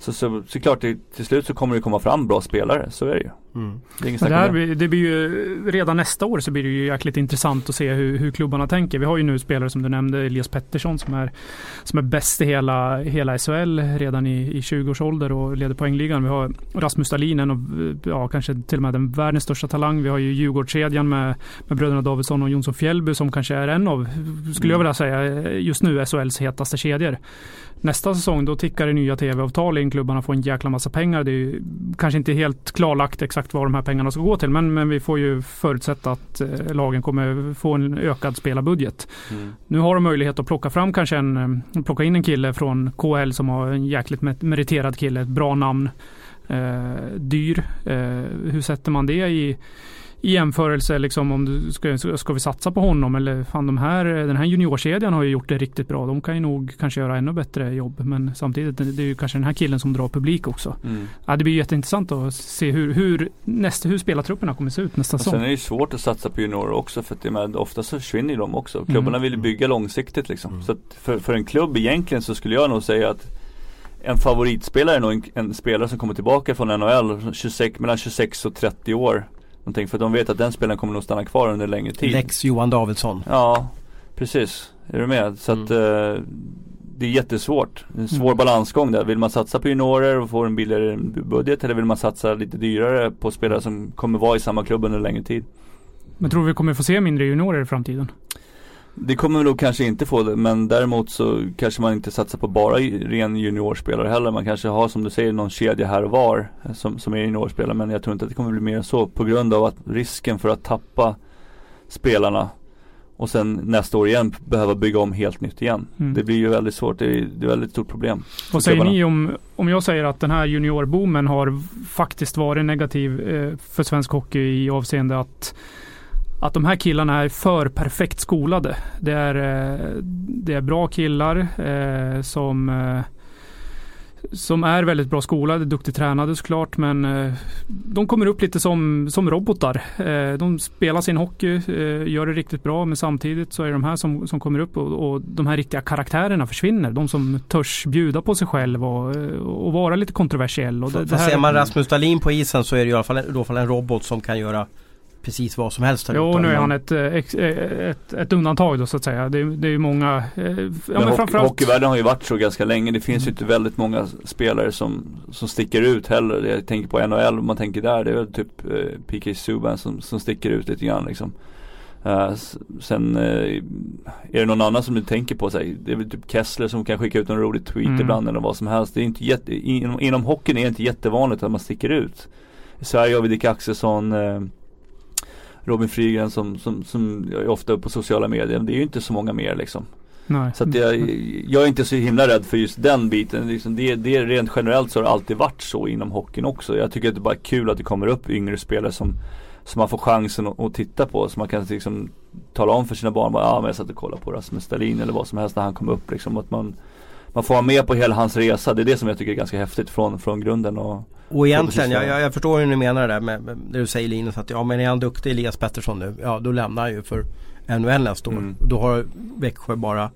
Så, så, så klart det, till slut så kommer det komma fram bra spelare, så är det ju. Mm. Det, det, här, det blir ju redan nästa år så blir det ju jäkligt intressant att se hur, hur klubbarna tänker. Vi har ju nu spelare som du nämnde, Elias Pettersson som är, som är bäst i hela, hela SHL redan i, i 20 års ålder och leder poängligan. Vi har Rasmus Dahlin, en av, ja, kanske till och med den världens största talang. Vi har ju Djurgårdskedjan med, med bröderna Davidsson och Jonsson Fjällby som kanske är en av, skulle jag vilja säga, just nu SHLs hetaste kedjor. Nästa säsong då tickar det nya tv-avtal in, klubbarna får en jäkla massa pengar. Det är kanske inte helt klarlagt exakt vad de här pengarna ska gå till men, men vi får ju förutsätta att eh, lagen kommer få en ökad spelarbudget. Mm. Nu har de möjlighet att plocka fram kanske en, eh, plocka in en kille från KL som har en jäkligt meriterad kille, ett bra namn, eh, dyr. Eh, hur sätter man det i i jämförelse liksom om du ska, ska vi satsa på honom eller fan de här, den här juniorkedjan har ju gjort det riktigt bra. De kan ju nog kanske göra ännu bättre jobb. Men samtidigt det är ju kanske den här killen som drar publik också. Mm. Ja, det blir jätteintressant att se hur, hur, nästa, hur spelartrupperna kommer se ut nästa säsong. Sen är det ju svårt att satsa på juniorer också för att det med, ofta så försvinner de också. Klubbarna mm. vill bygga långsiktigt liksom. Mm. Så för, för en klubb egentligen så skulle jag nog säga att en favoritspelare är nog en, en, spelare som kommer tillbaka från NHL 26, mellan 26 och 30 år någonting. För de vet att den spelaren kommer nog stanna kvar under längre tid. Lex Johan Davidsson. Ja, precis. Är du med? Så mm. att eh, det är jättesvårt. En svår mm. balansgång där. Vill man satsa på juniorer och få en billigare budget eller vill man satsa lite dyrare på spelare som kommer vara i samma klubb under längre tid? Men tror vi kommer få se mindre juniorer i framtiden? Det kommer vi nog kanske inte få det men däremot så kanske man inte satsar på bara ren juniorspelare heller. Man kanske har som du säger någon kedja här och var eh, som, som är juniorspelare men jag tror inte att det kommer bli mer än så på grund av att risken för att tappa spelarna och sen nästa år igen behöva bygga om helt nytt igen. Mm. Det blir ju väldigt svårt. Det är, det är väldigt stort problem. Vad säger ni om, om jag säger att den här juniorboomen har faktiskt varit negativ eh, för svensk hockey i avseende att att de här killarna är för perfekt skolade. Det är, eh, det är bra killar eh, som eh, som är väldigt bra skolade, duktigt tränade såklart, men eh, de kommer upp lite som, som robotar. Eh, de spelar sin hockey, gör det riktigt bra, men samtidigt så är det de här som, som kommer upp och, och de här riktiga karaktärerna försvinner. De som törs bjuda på sig själv och, och vara lite kontroversiell. Och det, det här... Ser man Rasmus Dahlin på isen så är det i alla fall, i alla fall en robot som kan göra precis vad som helst. Jo, nu är han ett, eh, ett, ett, ett undantag då så att säga. Det, det är ju många. Eh, ja, men, men hockey, hockeyvärlden har ju varit så ganska länge. Det finns mm. ju inte väldigt många spelare som, som sticker ut heller. Jag tänker på NHL, om man tänker där. Det är väl typ eh, PK Subban som, som sticker ut lite grann liksom. Uh, sen uh, är det någon annan som du tänker på, sig. det är väl typ Kessler som kan skicka ut någon rolig tweet mm. ibland eller vad som helst. Det är inte jätte, inom, inom hockeyn är det inte jättevanligt att man sticker ut. I Sverige har vi Dick Axelsson, uh, Robin Frygren som, som, som är ofta på sociala medier. Det är ju inte så många mer liksom. Nej. Så att jag, jag är inte så himla rädd för just den biten. Liksom det, det rent generellt så har det alltid varit så inom hockeyn också. Jag tycker att det är bara kul att det kommer upp yngre spelare som, som man får chansen att, att titta på. Så man kan liksom tala om för sina barn, ja ah, men jag satt och kollade på Rasmus Stalin eller vad som helst när han kom upp. Liksom, att man, man får vara med på hela hans resa. Det är det som jag tycker är ganska häftigt från, från grunden. Och, och egentligen, jag, jag, jag förstår hur ni menar det där med, med det du säger Linus att ja men är han duktig Elias Pettersson nu, ja då lämnar han ju för NHL nästa år. Mm. Då har Växjö bara,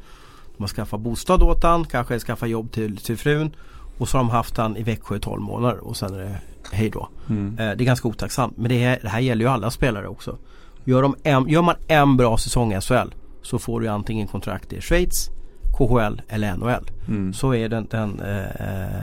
de har skaffat bostad åt han, kanske skaffa jobb till, till frun och så har de haft han i Växjö i 12 månader och sen är det hej då. Mm. Eh, det är ganska otacksamt men det här, det här gäller ju alla spelare också. Gör, de en, gör man en bra säsong i SHL så får du antingen kontrakt i Schweiz, KHL eller NHL. Mm. Så är den, den eh,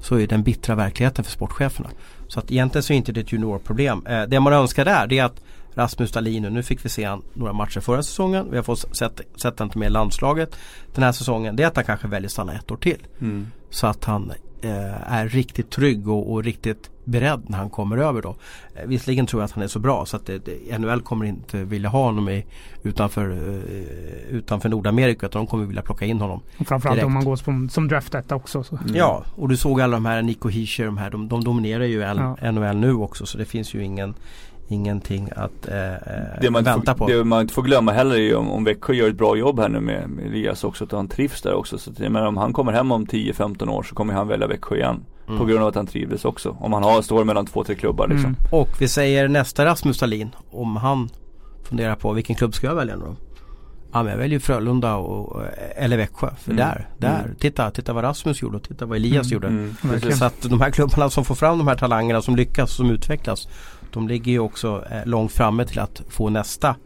så är den bittra verkligheten för sportcheferna. Så att egentligen så är inte det ett juniorproblem. Eh, det man önskar där det är att Rasmus Dahlin, nu fick vi se han några matcher förra säsongen. Vi har fått sett, sett han med landslaget den här säsongen. Det är att han kanske väljer att stanna ett år till. Mm. Så att han eh, är riktigt trygg och, och, riktigt beredd när han kommer över då. Eh, visserligen tror jag att han är så bra så att det, NHL kommer inte vilja ha honom i, utanför, eh, utanför Nordamerika utan de kommer vilja plocka in honom. framförallt direkt. om man går som, som draft också. Så. Mm. Ja och du såg alla de här Nico Hischer, de här de, de dominerar ju ja. NHL nu också så det finns ju ingen ingenting att eh, eh det man vänta får, på. Det man inte får glömma heller är om, om Växjö gör ett bra jobb här nu med, med Elias också, att han trivs där också. Så att, men om han kommer hem om 10-15 år så kommer han välja Växjö igen. Mm. På grund av att han trivdes också. Om han har, står mellan två, tre klubbar liksom. Mm. Och vi säger nästa Rasmus Dahlin, om han funderar på vilken klubb ska jag välja nu Ja men jag väljer Frölunda och, eller Växjö. För mm. där, där, mm. titta, titta vad Rasmus gjorde och titta vad Elias mm. gjorde. Mm. Så att de här klubbarna som får fram de här talangerna som lyckas, som utvecklas de ligger ju också eh, långt framme till att få nästa,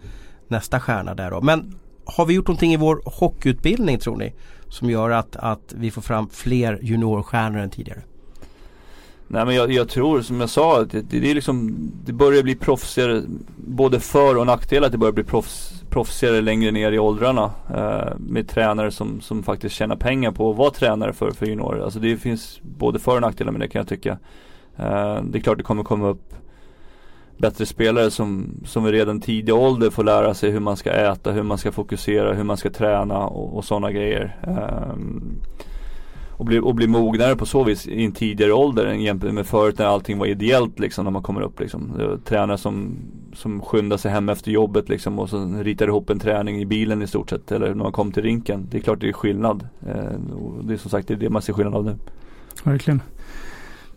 nästa stjärna där då. Men har vi gjort någonting i vår hockeyutbildning tror ni? Som gör att, att vi får fram fler juniorstjärnor än tidigare? Nej men jag, jag, tror som jag sa att det, det, är liksom Det börjar bli proffsigare Både för och nackdelar att det börjar bli proffs, proffsigare längre ner i åldrarna eh, Med tränare som, som faktiskt tjänar pengar på att vara tränare för, för juniorer Alltså det finns både för och nackdelar med det kan jag tycka eh, Det är klart det kommer komma upp bättre spelare som, som i redan tidig ålder får lära sig hur man ska äta, hur man ska fokusera, hur man ska träna och, och sådana grejer. eh, och bli, och bli mognare på så vis i en tidigare ålder än jämfört med förut när allting var ideellt liksom när man kommer upp liksom. Tränare som, som skyndar sig hem efter jobbet liksom och så ritar ihop en träning i bilen i stort sett eller när man kom till rinken. Det är klart det är skillnad. Uh, och det är som sagt det är det man ser skillnad av nu. Verkligen.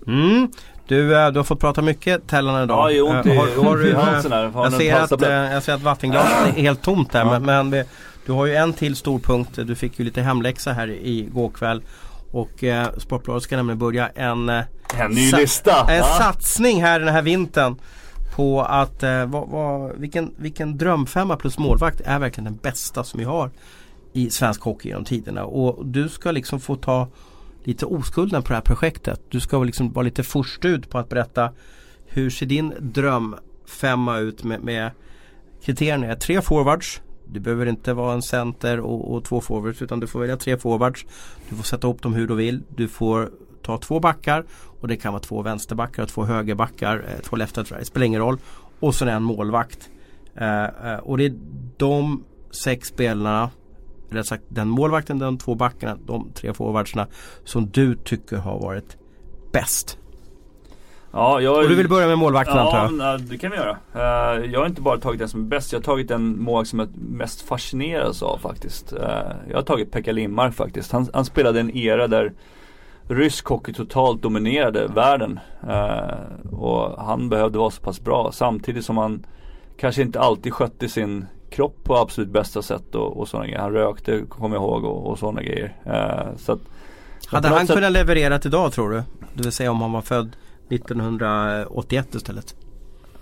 Mm. Du, eh, du har fått prata mycket Tellan idag. Ja, det gör ont i, har, har du, halsen här. jag, ser att, eh, jag ser att vattenglaset är helt tomt där. Ja. Men, men, du har ju en till stor punkt. Du fick ju lite hemläxa här igår kväll. Och eh, Sportbladet ska nämligen börja en, eh, en ny lista. En satsning här den här vintern. På att eh, vad, vad, vilken, vilken drömfemma plus målvakt är verkligen den bästa som vi har i svensk hockey genom tiderna. Och du ska liksom få ta lite oskulden på det här projektet. Du ska liksom vara lite först ut på att berätta hur ser din drömfemma ut med, med kriterierna? Tre forwards. Du behöver inte vara en center och, och, två forwards utan du får välja tre forwards. Du får sätta ihop dem hur du vill. Du får ta två backar och det kan vara två vänsterbackar och två högerbackar. Eh, två left Det spelar ingen roll. Och sen en målvakt. Eh, eh och det är de sex spelarna eller sagt den målvakten, de två backarna, de tre forwardsarna som du tycker har varit bäst? Ja, jag, Och du vill börja med målvakten antar Ja, jag? men, ja, det kan vi göra. Eh, jag har inte bara tagit den som är bäst, jag har tagit den målvakt som jag mest fascineras av faktiskt. Eh, jag har tagit Pekka Lindmark faktiskt. Han, han spelade en era där rysk hockey totalt dominerade världen. Eh, och han behövde vara så pass bra samtidigt som han kanske inte alltid skötte sin kropp på absolut bästa sätt och, och sådana grejer. Han rökte, kommer jag ihåg, och, och sådana grejer. Så att, Hade han sätt- kunnat leverera idag tror du? Det vill säga om han var född 1981 istället?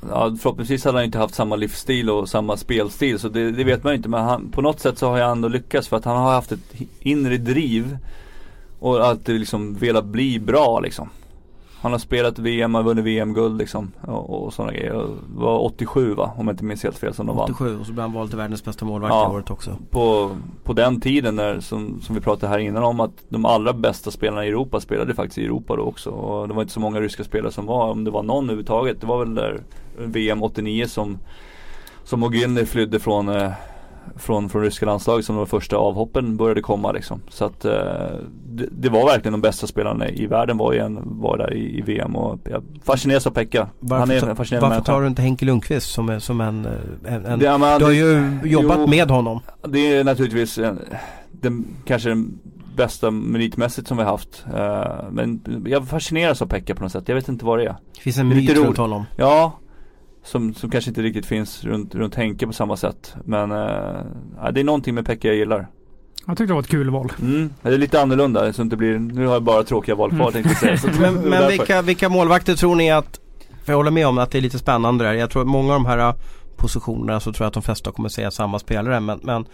Ja, förhoppningsvis hade han inte haft samma livsstil och samma spelstil så det, det vet man ju inte men han, på något sätt så har han ändå lyckats för att han har haft ett inre driv och alltid liksom velat bli bra liksom. Han har spelat VM, har vunnit VM-guld liksom och, och sådana grejer. Och var 87 va, om jag inte minns helt fel som de vann. 87 och så blev han vald till världens bästa målvakt Ja. i året också. På, på den tiden när, som, som vi pratade här innan om att de allra bästa spelarna i Europa spelade faktiskt i Europa då också. Och det var inte så många ryska spelare som var, om det var någon överhuvudtaget. Det var väl där VM 89 som, som Ogilny flydde från, eh, från, från ryska landslaget som de första avhoppen började komma liksom. Så att eh, det, det var verkligen de bästa spelarna i världen var, igen, var där i, i VM och jag fascineras av Pekka. Varför, Han är en fascinerande varför människa. tar du inte Henke Lundqvist som, är, som en, eh, en, en Det- ja, men Du har det- ju jobbat jo. med honom. Det är naturligtvis en, den, kanske den bästa meritmässigt som vi har haft. Eh, men jag fascineras av Pekka på något sätt. Jag vet inte vad det är. Det finns en Det myt runt honom. Ja, som, som kanske inte riktigt finns runt, runt Henke på samma sätt. Men eh, det är någonting med Pekka jag gillar. Jag tyckte det var ett kul val. Mm. Det är lite annorlunda så det inte blir, nu har jag bara tråkiga val kvar Mm. tänkte jag säga. (laughs) Men, men vilka, vilka målvakter tror ni att För jag håller med om att det är lite spännande där. Jag tror att många av de här äh, positionerna så tror jag att de flesta kommer säga samma spelare. Men, men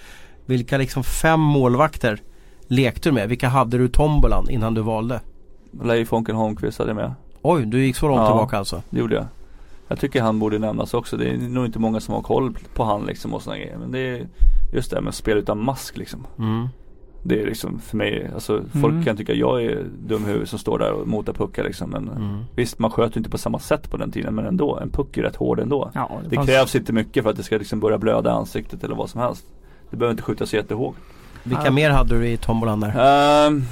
vilka liksom fem målvakter lekte du med? Vilka hade du i tombolan innan du valde? Leif Honken Holmqvist hade jag med. Oj, du gick så långt Ja. tillbaka alltså. Det gjorde jag. Jag tycker han borde nämnas också. Det är nog inte många som har koll på han liksom och sådana grejer. Men det är just det här med spel utan mask liksom. Mm. Det är liksom för mig, alltså folk Mm. kan tycka jag är dum i huvudet som står där och motar puckar liksom. Men Mm. visst man sköt inte på samma sätt på den tiden men ändå. En puck är rätt hård ändå. Ja, Det fanns- krävs inte mycket för att det ska liksom börja blöda i ansiktet eller vad som helst. Det behöver inte skjutas jättehårt. Vilka Ja. mer hade du i tombolan där? Um,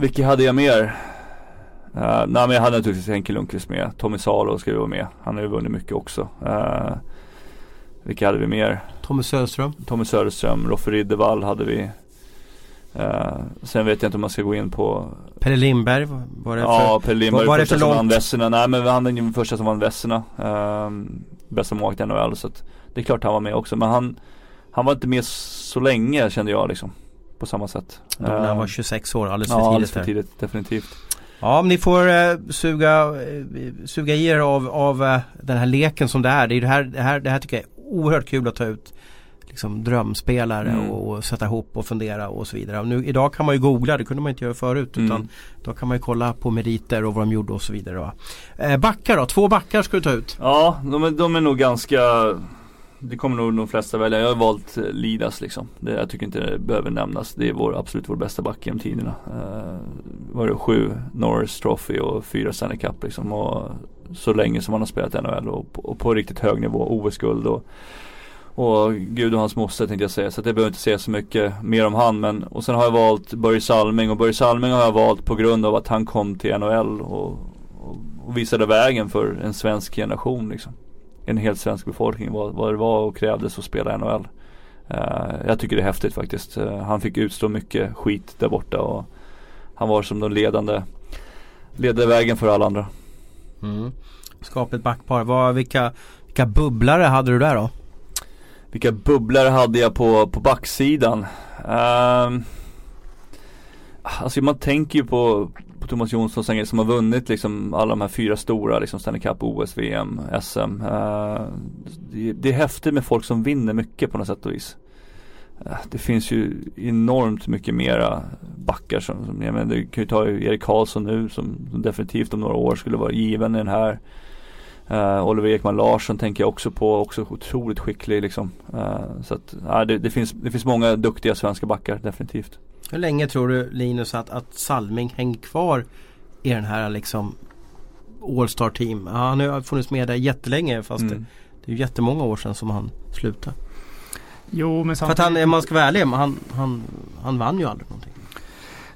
vilka hade jag mer? Uh, nej men jag hade naturligtvis Henke Lundqvist med. Tommy Salo ska ju vara med. Han har ju vunnit mycket också. Uh, vilka hade vi mer? Tommy Söderström? Tommy Söderström, Roffe Riddervall hade vi. Uh, sen vet jag inte om man ska gå in på Pelle Lindberg? Var det Ja, Per Lindberg var det första för som långt? vann Vesserna. Nej men han är den första som vann Vesserna. Um, bästa målvakt i NHL. Så att det är klart han var med också. Men han, han var inte med så länge kände jag liksom. På samma sätt. Då när han var 26 år, alldeles för Ja, tidigt alldeles för tidigt. Definitivt. Ja, men ni får eh, suga, eh, suga i er av, av eh, den här leken som det är. Det, är det, här, det, här, det här tycker jag är oerhört kul att ta ut liksom, drömspelare Mm. och, och sätta ihop och fundera och så vidare. Och nu, idag kan man ju googla, det kunde man inte göra förut. Mm. Utan då kan man ju kolla på meriter och vad de gjorde och så vidare. Eh, backar då, två backar ska du ta ut. Ja, de är, de är nog ganska det kommer nog de flesta välja. Jag har valt eh, Lidas liksom. Det, jag tycker inte det behöver nämnas. Det är vår, absolut vår bästa back genom tiderna. Eh, uh, var det sju Norris Trophy och fyra Stanley Cup liksom. Och så länge som han har spelat i NHL och, på- och på riktigt hög nivå. OS-guld och och gud och hans moster tänkte jag säga. Så det behöver inte säga så mycket mer om han. Men, och sen har jag valt Börje Salming. Och Börje Salming har jag valt på grund av att han kom till NHL och, och, och visade vägen för en svensk generation liksom. En helt svensk befolkning. Vad, vad det var och krävdes att spela i NHL. Eh, jag tycker det är häftigt faktiskt. Eh, han fick utstå mycket skit där borta. Och han var som den ledande, ledde vägen för alla andra. Mm. Skapligt backpar. Vad, vilka, vilka bubblare hade du där då? Vilka bubblare hade jag på, på backsidan? Um, alltså man tänker ju på, på Thomas Jonsson som- som har vunnit liksom alla de här fyra stora liksom Stanley Cup, OS, VM, SM. Uh, eh, det, det är häftigt med folk som vinner mycket på något sätt och vis. Uh, det finns ju enormt mycket mera backar som, som jag menar, du kan ju ta Erik Karlsson nu som, som definitivt om några år skulle vara given i den här Uh, Oliver Ekman Larsson tänker jag också på, också otroligt skicklig liksom. Uh, så att, det, det, finns, det finns många duktiga svenska backar definitivt. Hur länge tror du Linus att, att Salming hänger kvar i den här liksom All Star Team? Ja, han har funnits med där jättelänge fast Mm. det, det är ju jättemånga år sedan som han slutade. Jo, men För att samtidigt... han, om man ska vara ärlig, han, han, han vann ju aldrig någonting.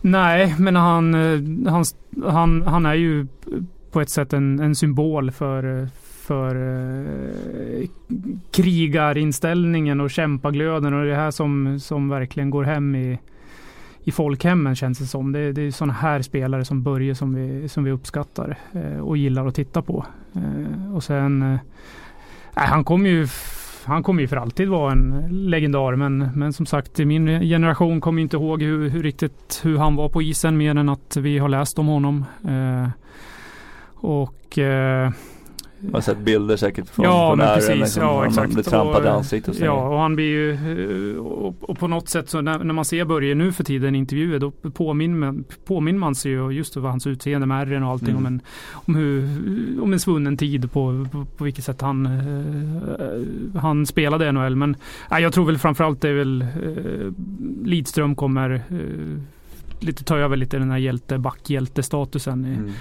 Nej, men han, eh, han, han, han är ju på ett sätt en, en symbol för, för eh, krigarinställningen och kämpaglöden och det här som, som verkligen går hem i, i folkhemmen känns det som. Det, det är sådana här spelare som Börje som vi, som vi uppskattar eh, och gillar att titta på. Eh, och sen, eh, han kommer ju han kommer ju för alltid vara en legendar men, men som sagt min generation kommer inte ihåg hur, hur, riktigt hur han var på isen mer än att vi har läst om honom. Eh, och eh, eh, man har sett bilder säkert från ja, på men precis, liksom, ja, exakt. Man blir trampad i ansiktet. Och, ja, och han blir ju eh, och, och, på något sätt så när, när, man ser Börje nu för tiden i intervjuer då påminner man, påminner man sig ju just över hans utseende med ärren och allting mm. om, en, om, hur, om en svunnen tid på, på, på vilket sätt han, uh, han spelade NHL. Men jag tror väl framförallt det är väl uh, Lidström kommer uh, lite ta över lite den här hjälte, backhjältestatusen i mm.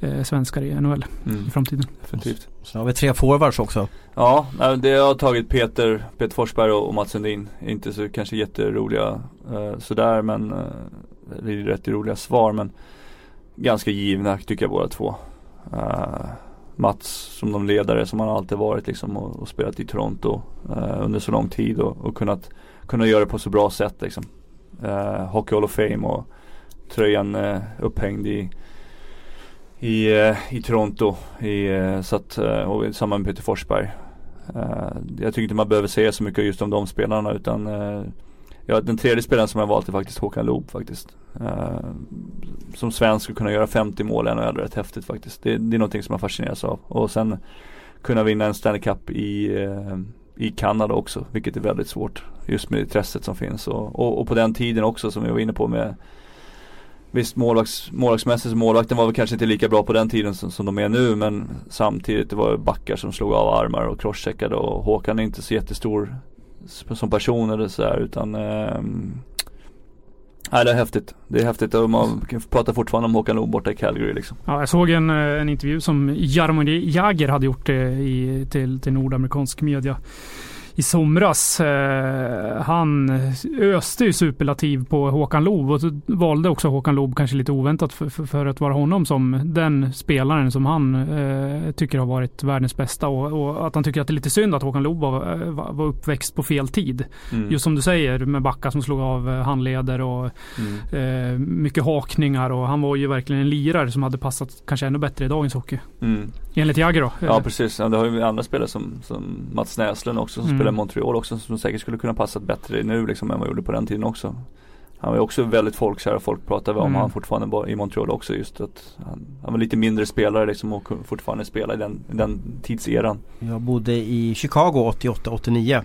eh, svenskar i NHL mm. i framtiden. Definitivt. Sen har vi tre forwards också. Ja, det har tagit Peter, Peter Forsberg och Mats Sundin. Inte så kanske jätteroliga eh, sådär men eh, det är rätt roliga svar men ganska givna tycker jag båda två. Uh, Mats som de ledare som han alltid varit liksom och, och spelat i Toronto uh, under så lång tid och, och kunnat kunna göra det på så bra sätt liksom. Uh, Hockey Hall of Fame och tröjan eh, upphängd i i, eh, i Toronto i, eh, så att, eh, och samband med Peter Forsberg. Eh, jag tycker inte man behöver säga så mycket just om de spelarna utan eh, ja, den tredje spelaren som jag valt är faktiskt Håkan Loob faktiskt. Uh, som svensk att kunna göra 50 mål är nog rätt häftigt faktiskt. Det, det är någonting som jag fascineras av. Och sen kunna vinna en Stanley Cup i, i Kanada också, vilket är väldigt svårt. Just med intresset som finns och, och, och på den tiden också som vi var inne på med Visst målvakts, målvaktsmässigt så målvakten var väl kanske inte lika bra på den tiden som, som de är nu men samtidigt det var backar som slog av armar och crosscheckade och Håkan är inte så jättestor som person eller sådär utan eh, Nej det är häftigt. Det är häftigt och man pratar fortfarande om Håkan Loob borta i Calgary liksom. Ja, jag såg en, eh, en intervju som Jaromir Jagr hade gjort eh, i, till, till nordamerikansk media i somras. Eh, han öste ju superlativ på Håkan Loob och valde också Håkan Loob kanske lite oväntat för, för, för, att vara honom som den spelaren som han eh, tycker har varit världens bästa och, och, att han tycker att det är lite synd att Håkan Loob var, var uppväxt på fel tid. Mm. Just som du säger med backar som slog av eh, handleder och mm. eh, mycket hakningar och han var ju verkligen en lirare som hade passat kanske ännu bättre i dagens hockey. Mm. Enligt Jagger då? Ja precis, ja, det har ju andra spelare som, som Mats Näslund också som mm. Spelar i Montreal också som säkert skulle kunna passa bättre nu liksom än vad gjorde på den tiden också. Han var ju också väldigt folkkär och folk pratade om mm. han fortfarande i Montreal också just att han, han var lite mindre spelare liksom och fortfarande spela i den, den tidseran. Jag bodde i Chicago 88-89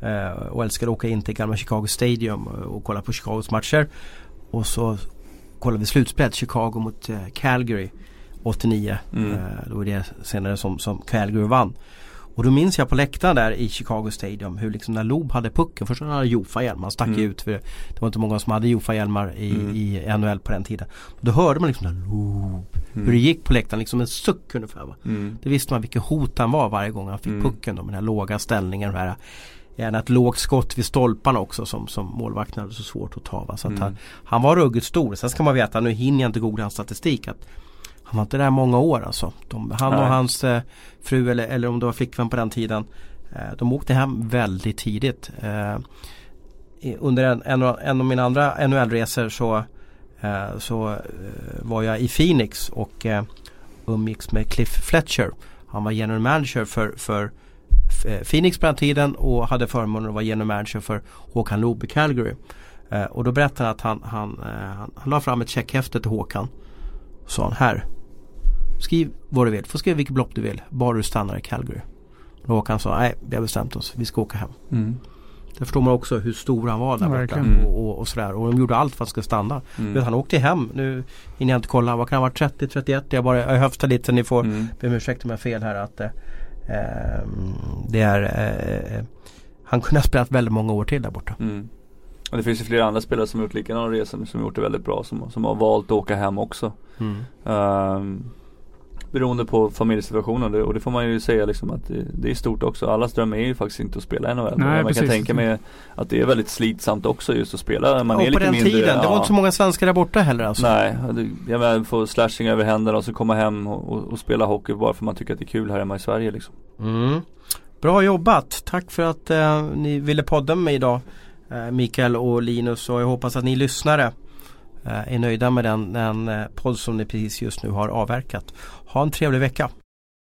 eh, och älskade att åka in till gamla Chicago Stadium och kolla på Chicagos matcher. Och så kollade vi slutspelet Chicago mot eh, Calgary 89. Mm. Eh, då var det senare som, som Calgary vann. Och då minns jag på läktaren där i Chicago Stadium hur liksom när Loob hade pucken. Först hade han Jofa-hjälm. Han stack mm. ut. För det var inte många som hade Jofa-hjälmar i, mm. i NHL på den tiden. Och då hörde man liksom när Loob. Mm. Hur det gick på läktaren. Liksom en suck ungefär. Va? Mm. Det visste man vilket hot han var varje gång han fick mm. pucken. Då, med den här låga ställningen. De här, Gärna ett lågt skott vid stolparna också som, som målvakten hade så svårt att ta. Va? Så att mm. han, han var ruggigt stor. Sen ska man veta, nu hinner jag inte googla hans statistik. Att han var inte där många år alltså. De, han Nej. och hans eh, fru eller, eller om det var flickvän på den tiden. Eh, de åkte hem väldigt tidigt. Eh, under en, en, en, av mina andra NHL-resor så, eh, så eh, var jag i Phoenix och eh, umgicks med Cliff Fletcher. Han var general manager för, för Phoenix på den tiden och hade förmånen att vara general manager för Håkan Loob i Calgary. och då berättade han att han, han, han, han la fram ett checkhäfte till Håkan. Sa han här Skriv vad du vill. Få skriva vilket block du vill. Bara du stannar i Calgary. Och Håkan sa, nej vi har bestämt oss. Vi ska åka hem. Mm. Där förstår man också hur stor han var där borta. Mm. Och, och, och, sådär. Och de gjorde allt för att han skulle stanna. Mm. Han åkte hem. Nu hinner jag inte kolla. Vad kan han ha varit? 30-31? Jag bara jag höftar lite. Ni får mm. be om ursäkt om jag har fel här. Att, eh, ehm, det är eh, Han kunde ha spelat väldigt många år till där borta. Mm. Och det finns ju flera andra spelare som har gjort likadana resor som har gjort det väldigt bra. Som, som har valt att åka hem också. Um, beroende på familjesituationen och det får man ju säga liksom att det, det är stort också. Allas dröm är ju faktiskt inte att spela NHL. Nej, man precis. kan tänka mig att det är väldigt slitsamt också just att spela. Man och är på lite den mindre, tiden, det var ja. inte så många svenskar där borta heller alltså. Nej, jag menar få slashing över händerna och så komma hem och, och, och spela hockey bara för man tycker att det är kul här hemma i Sverige liksom. Mm. Bra jobbat! Tack för att eh, ni ville podda med mig idag eh, Mikael och Linus och jag hoppas att ni lyssnare eh, Eh, är nöjda med den, den eh, podd som ni precis just nu har avverkat. Ha en trevlig vecka!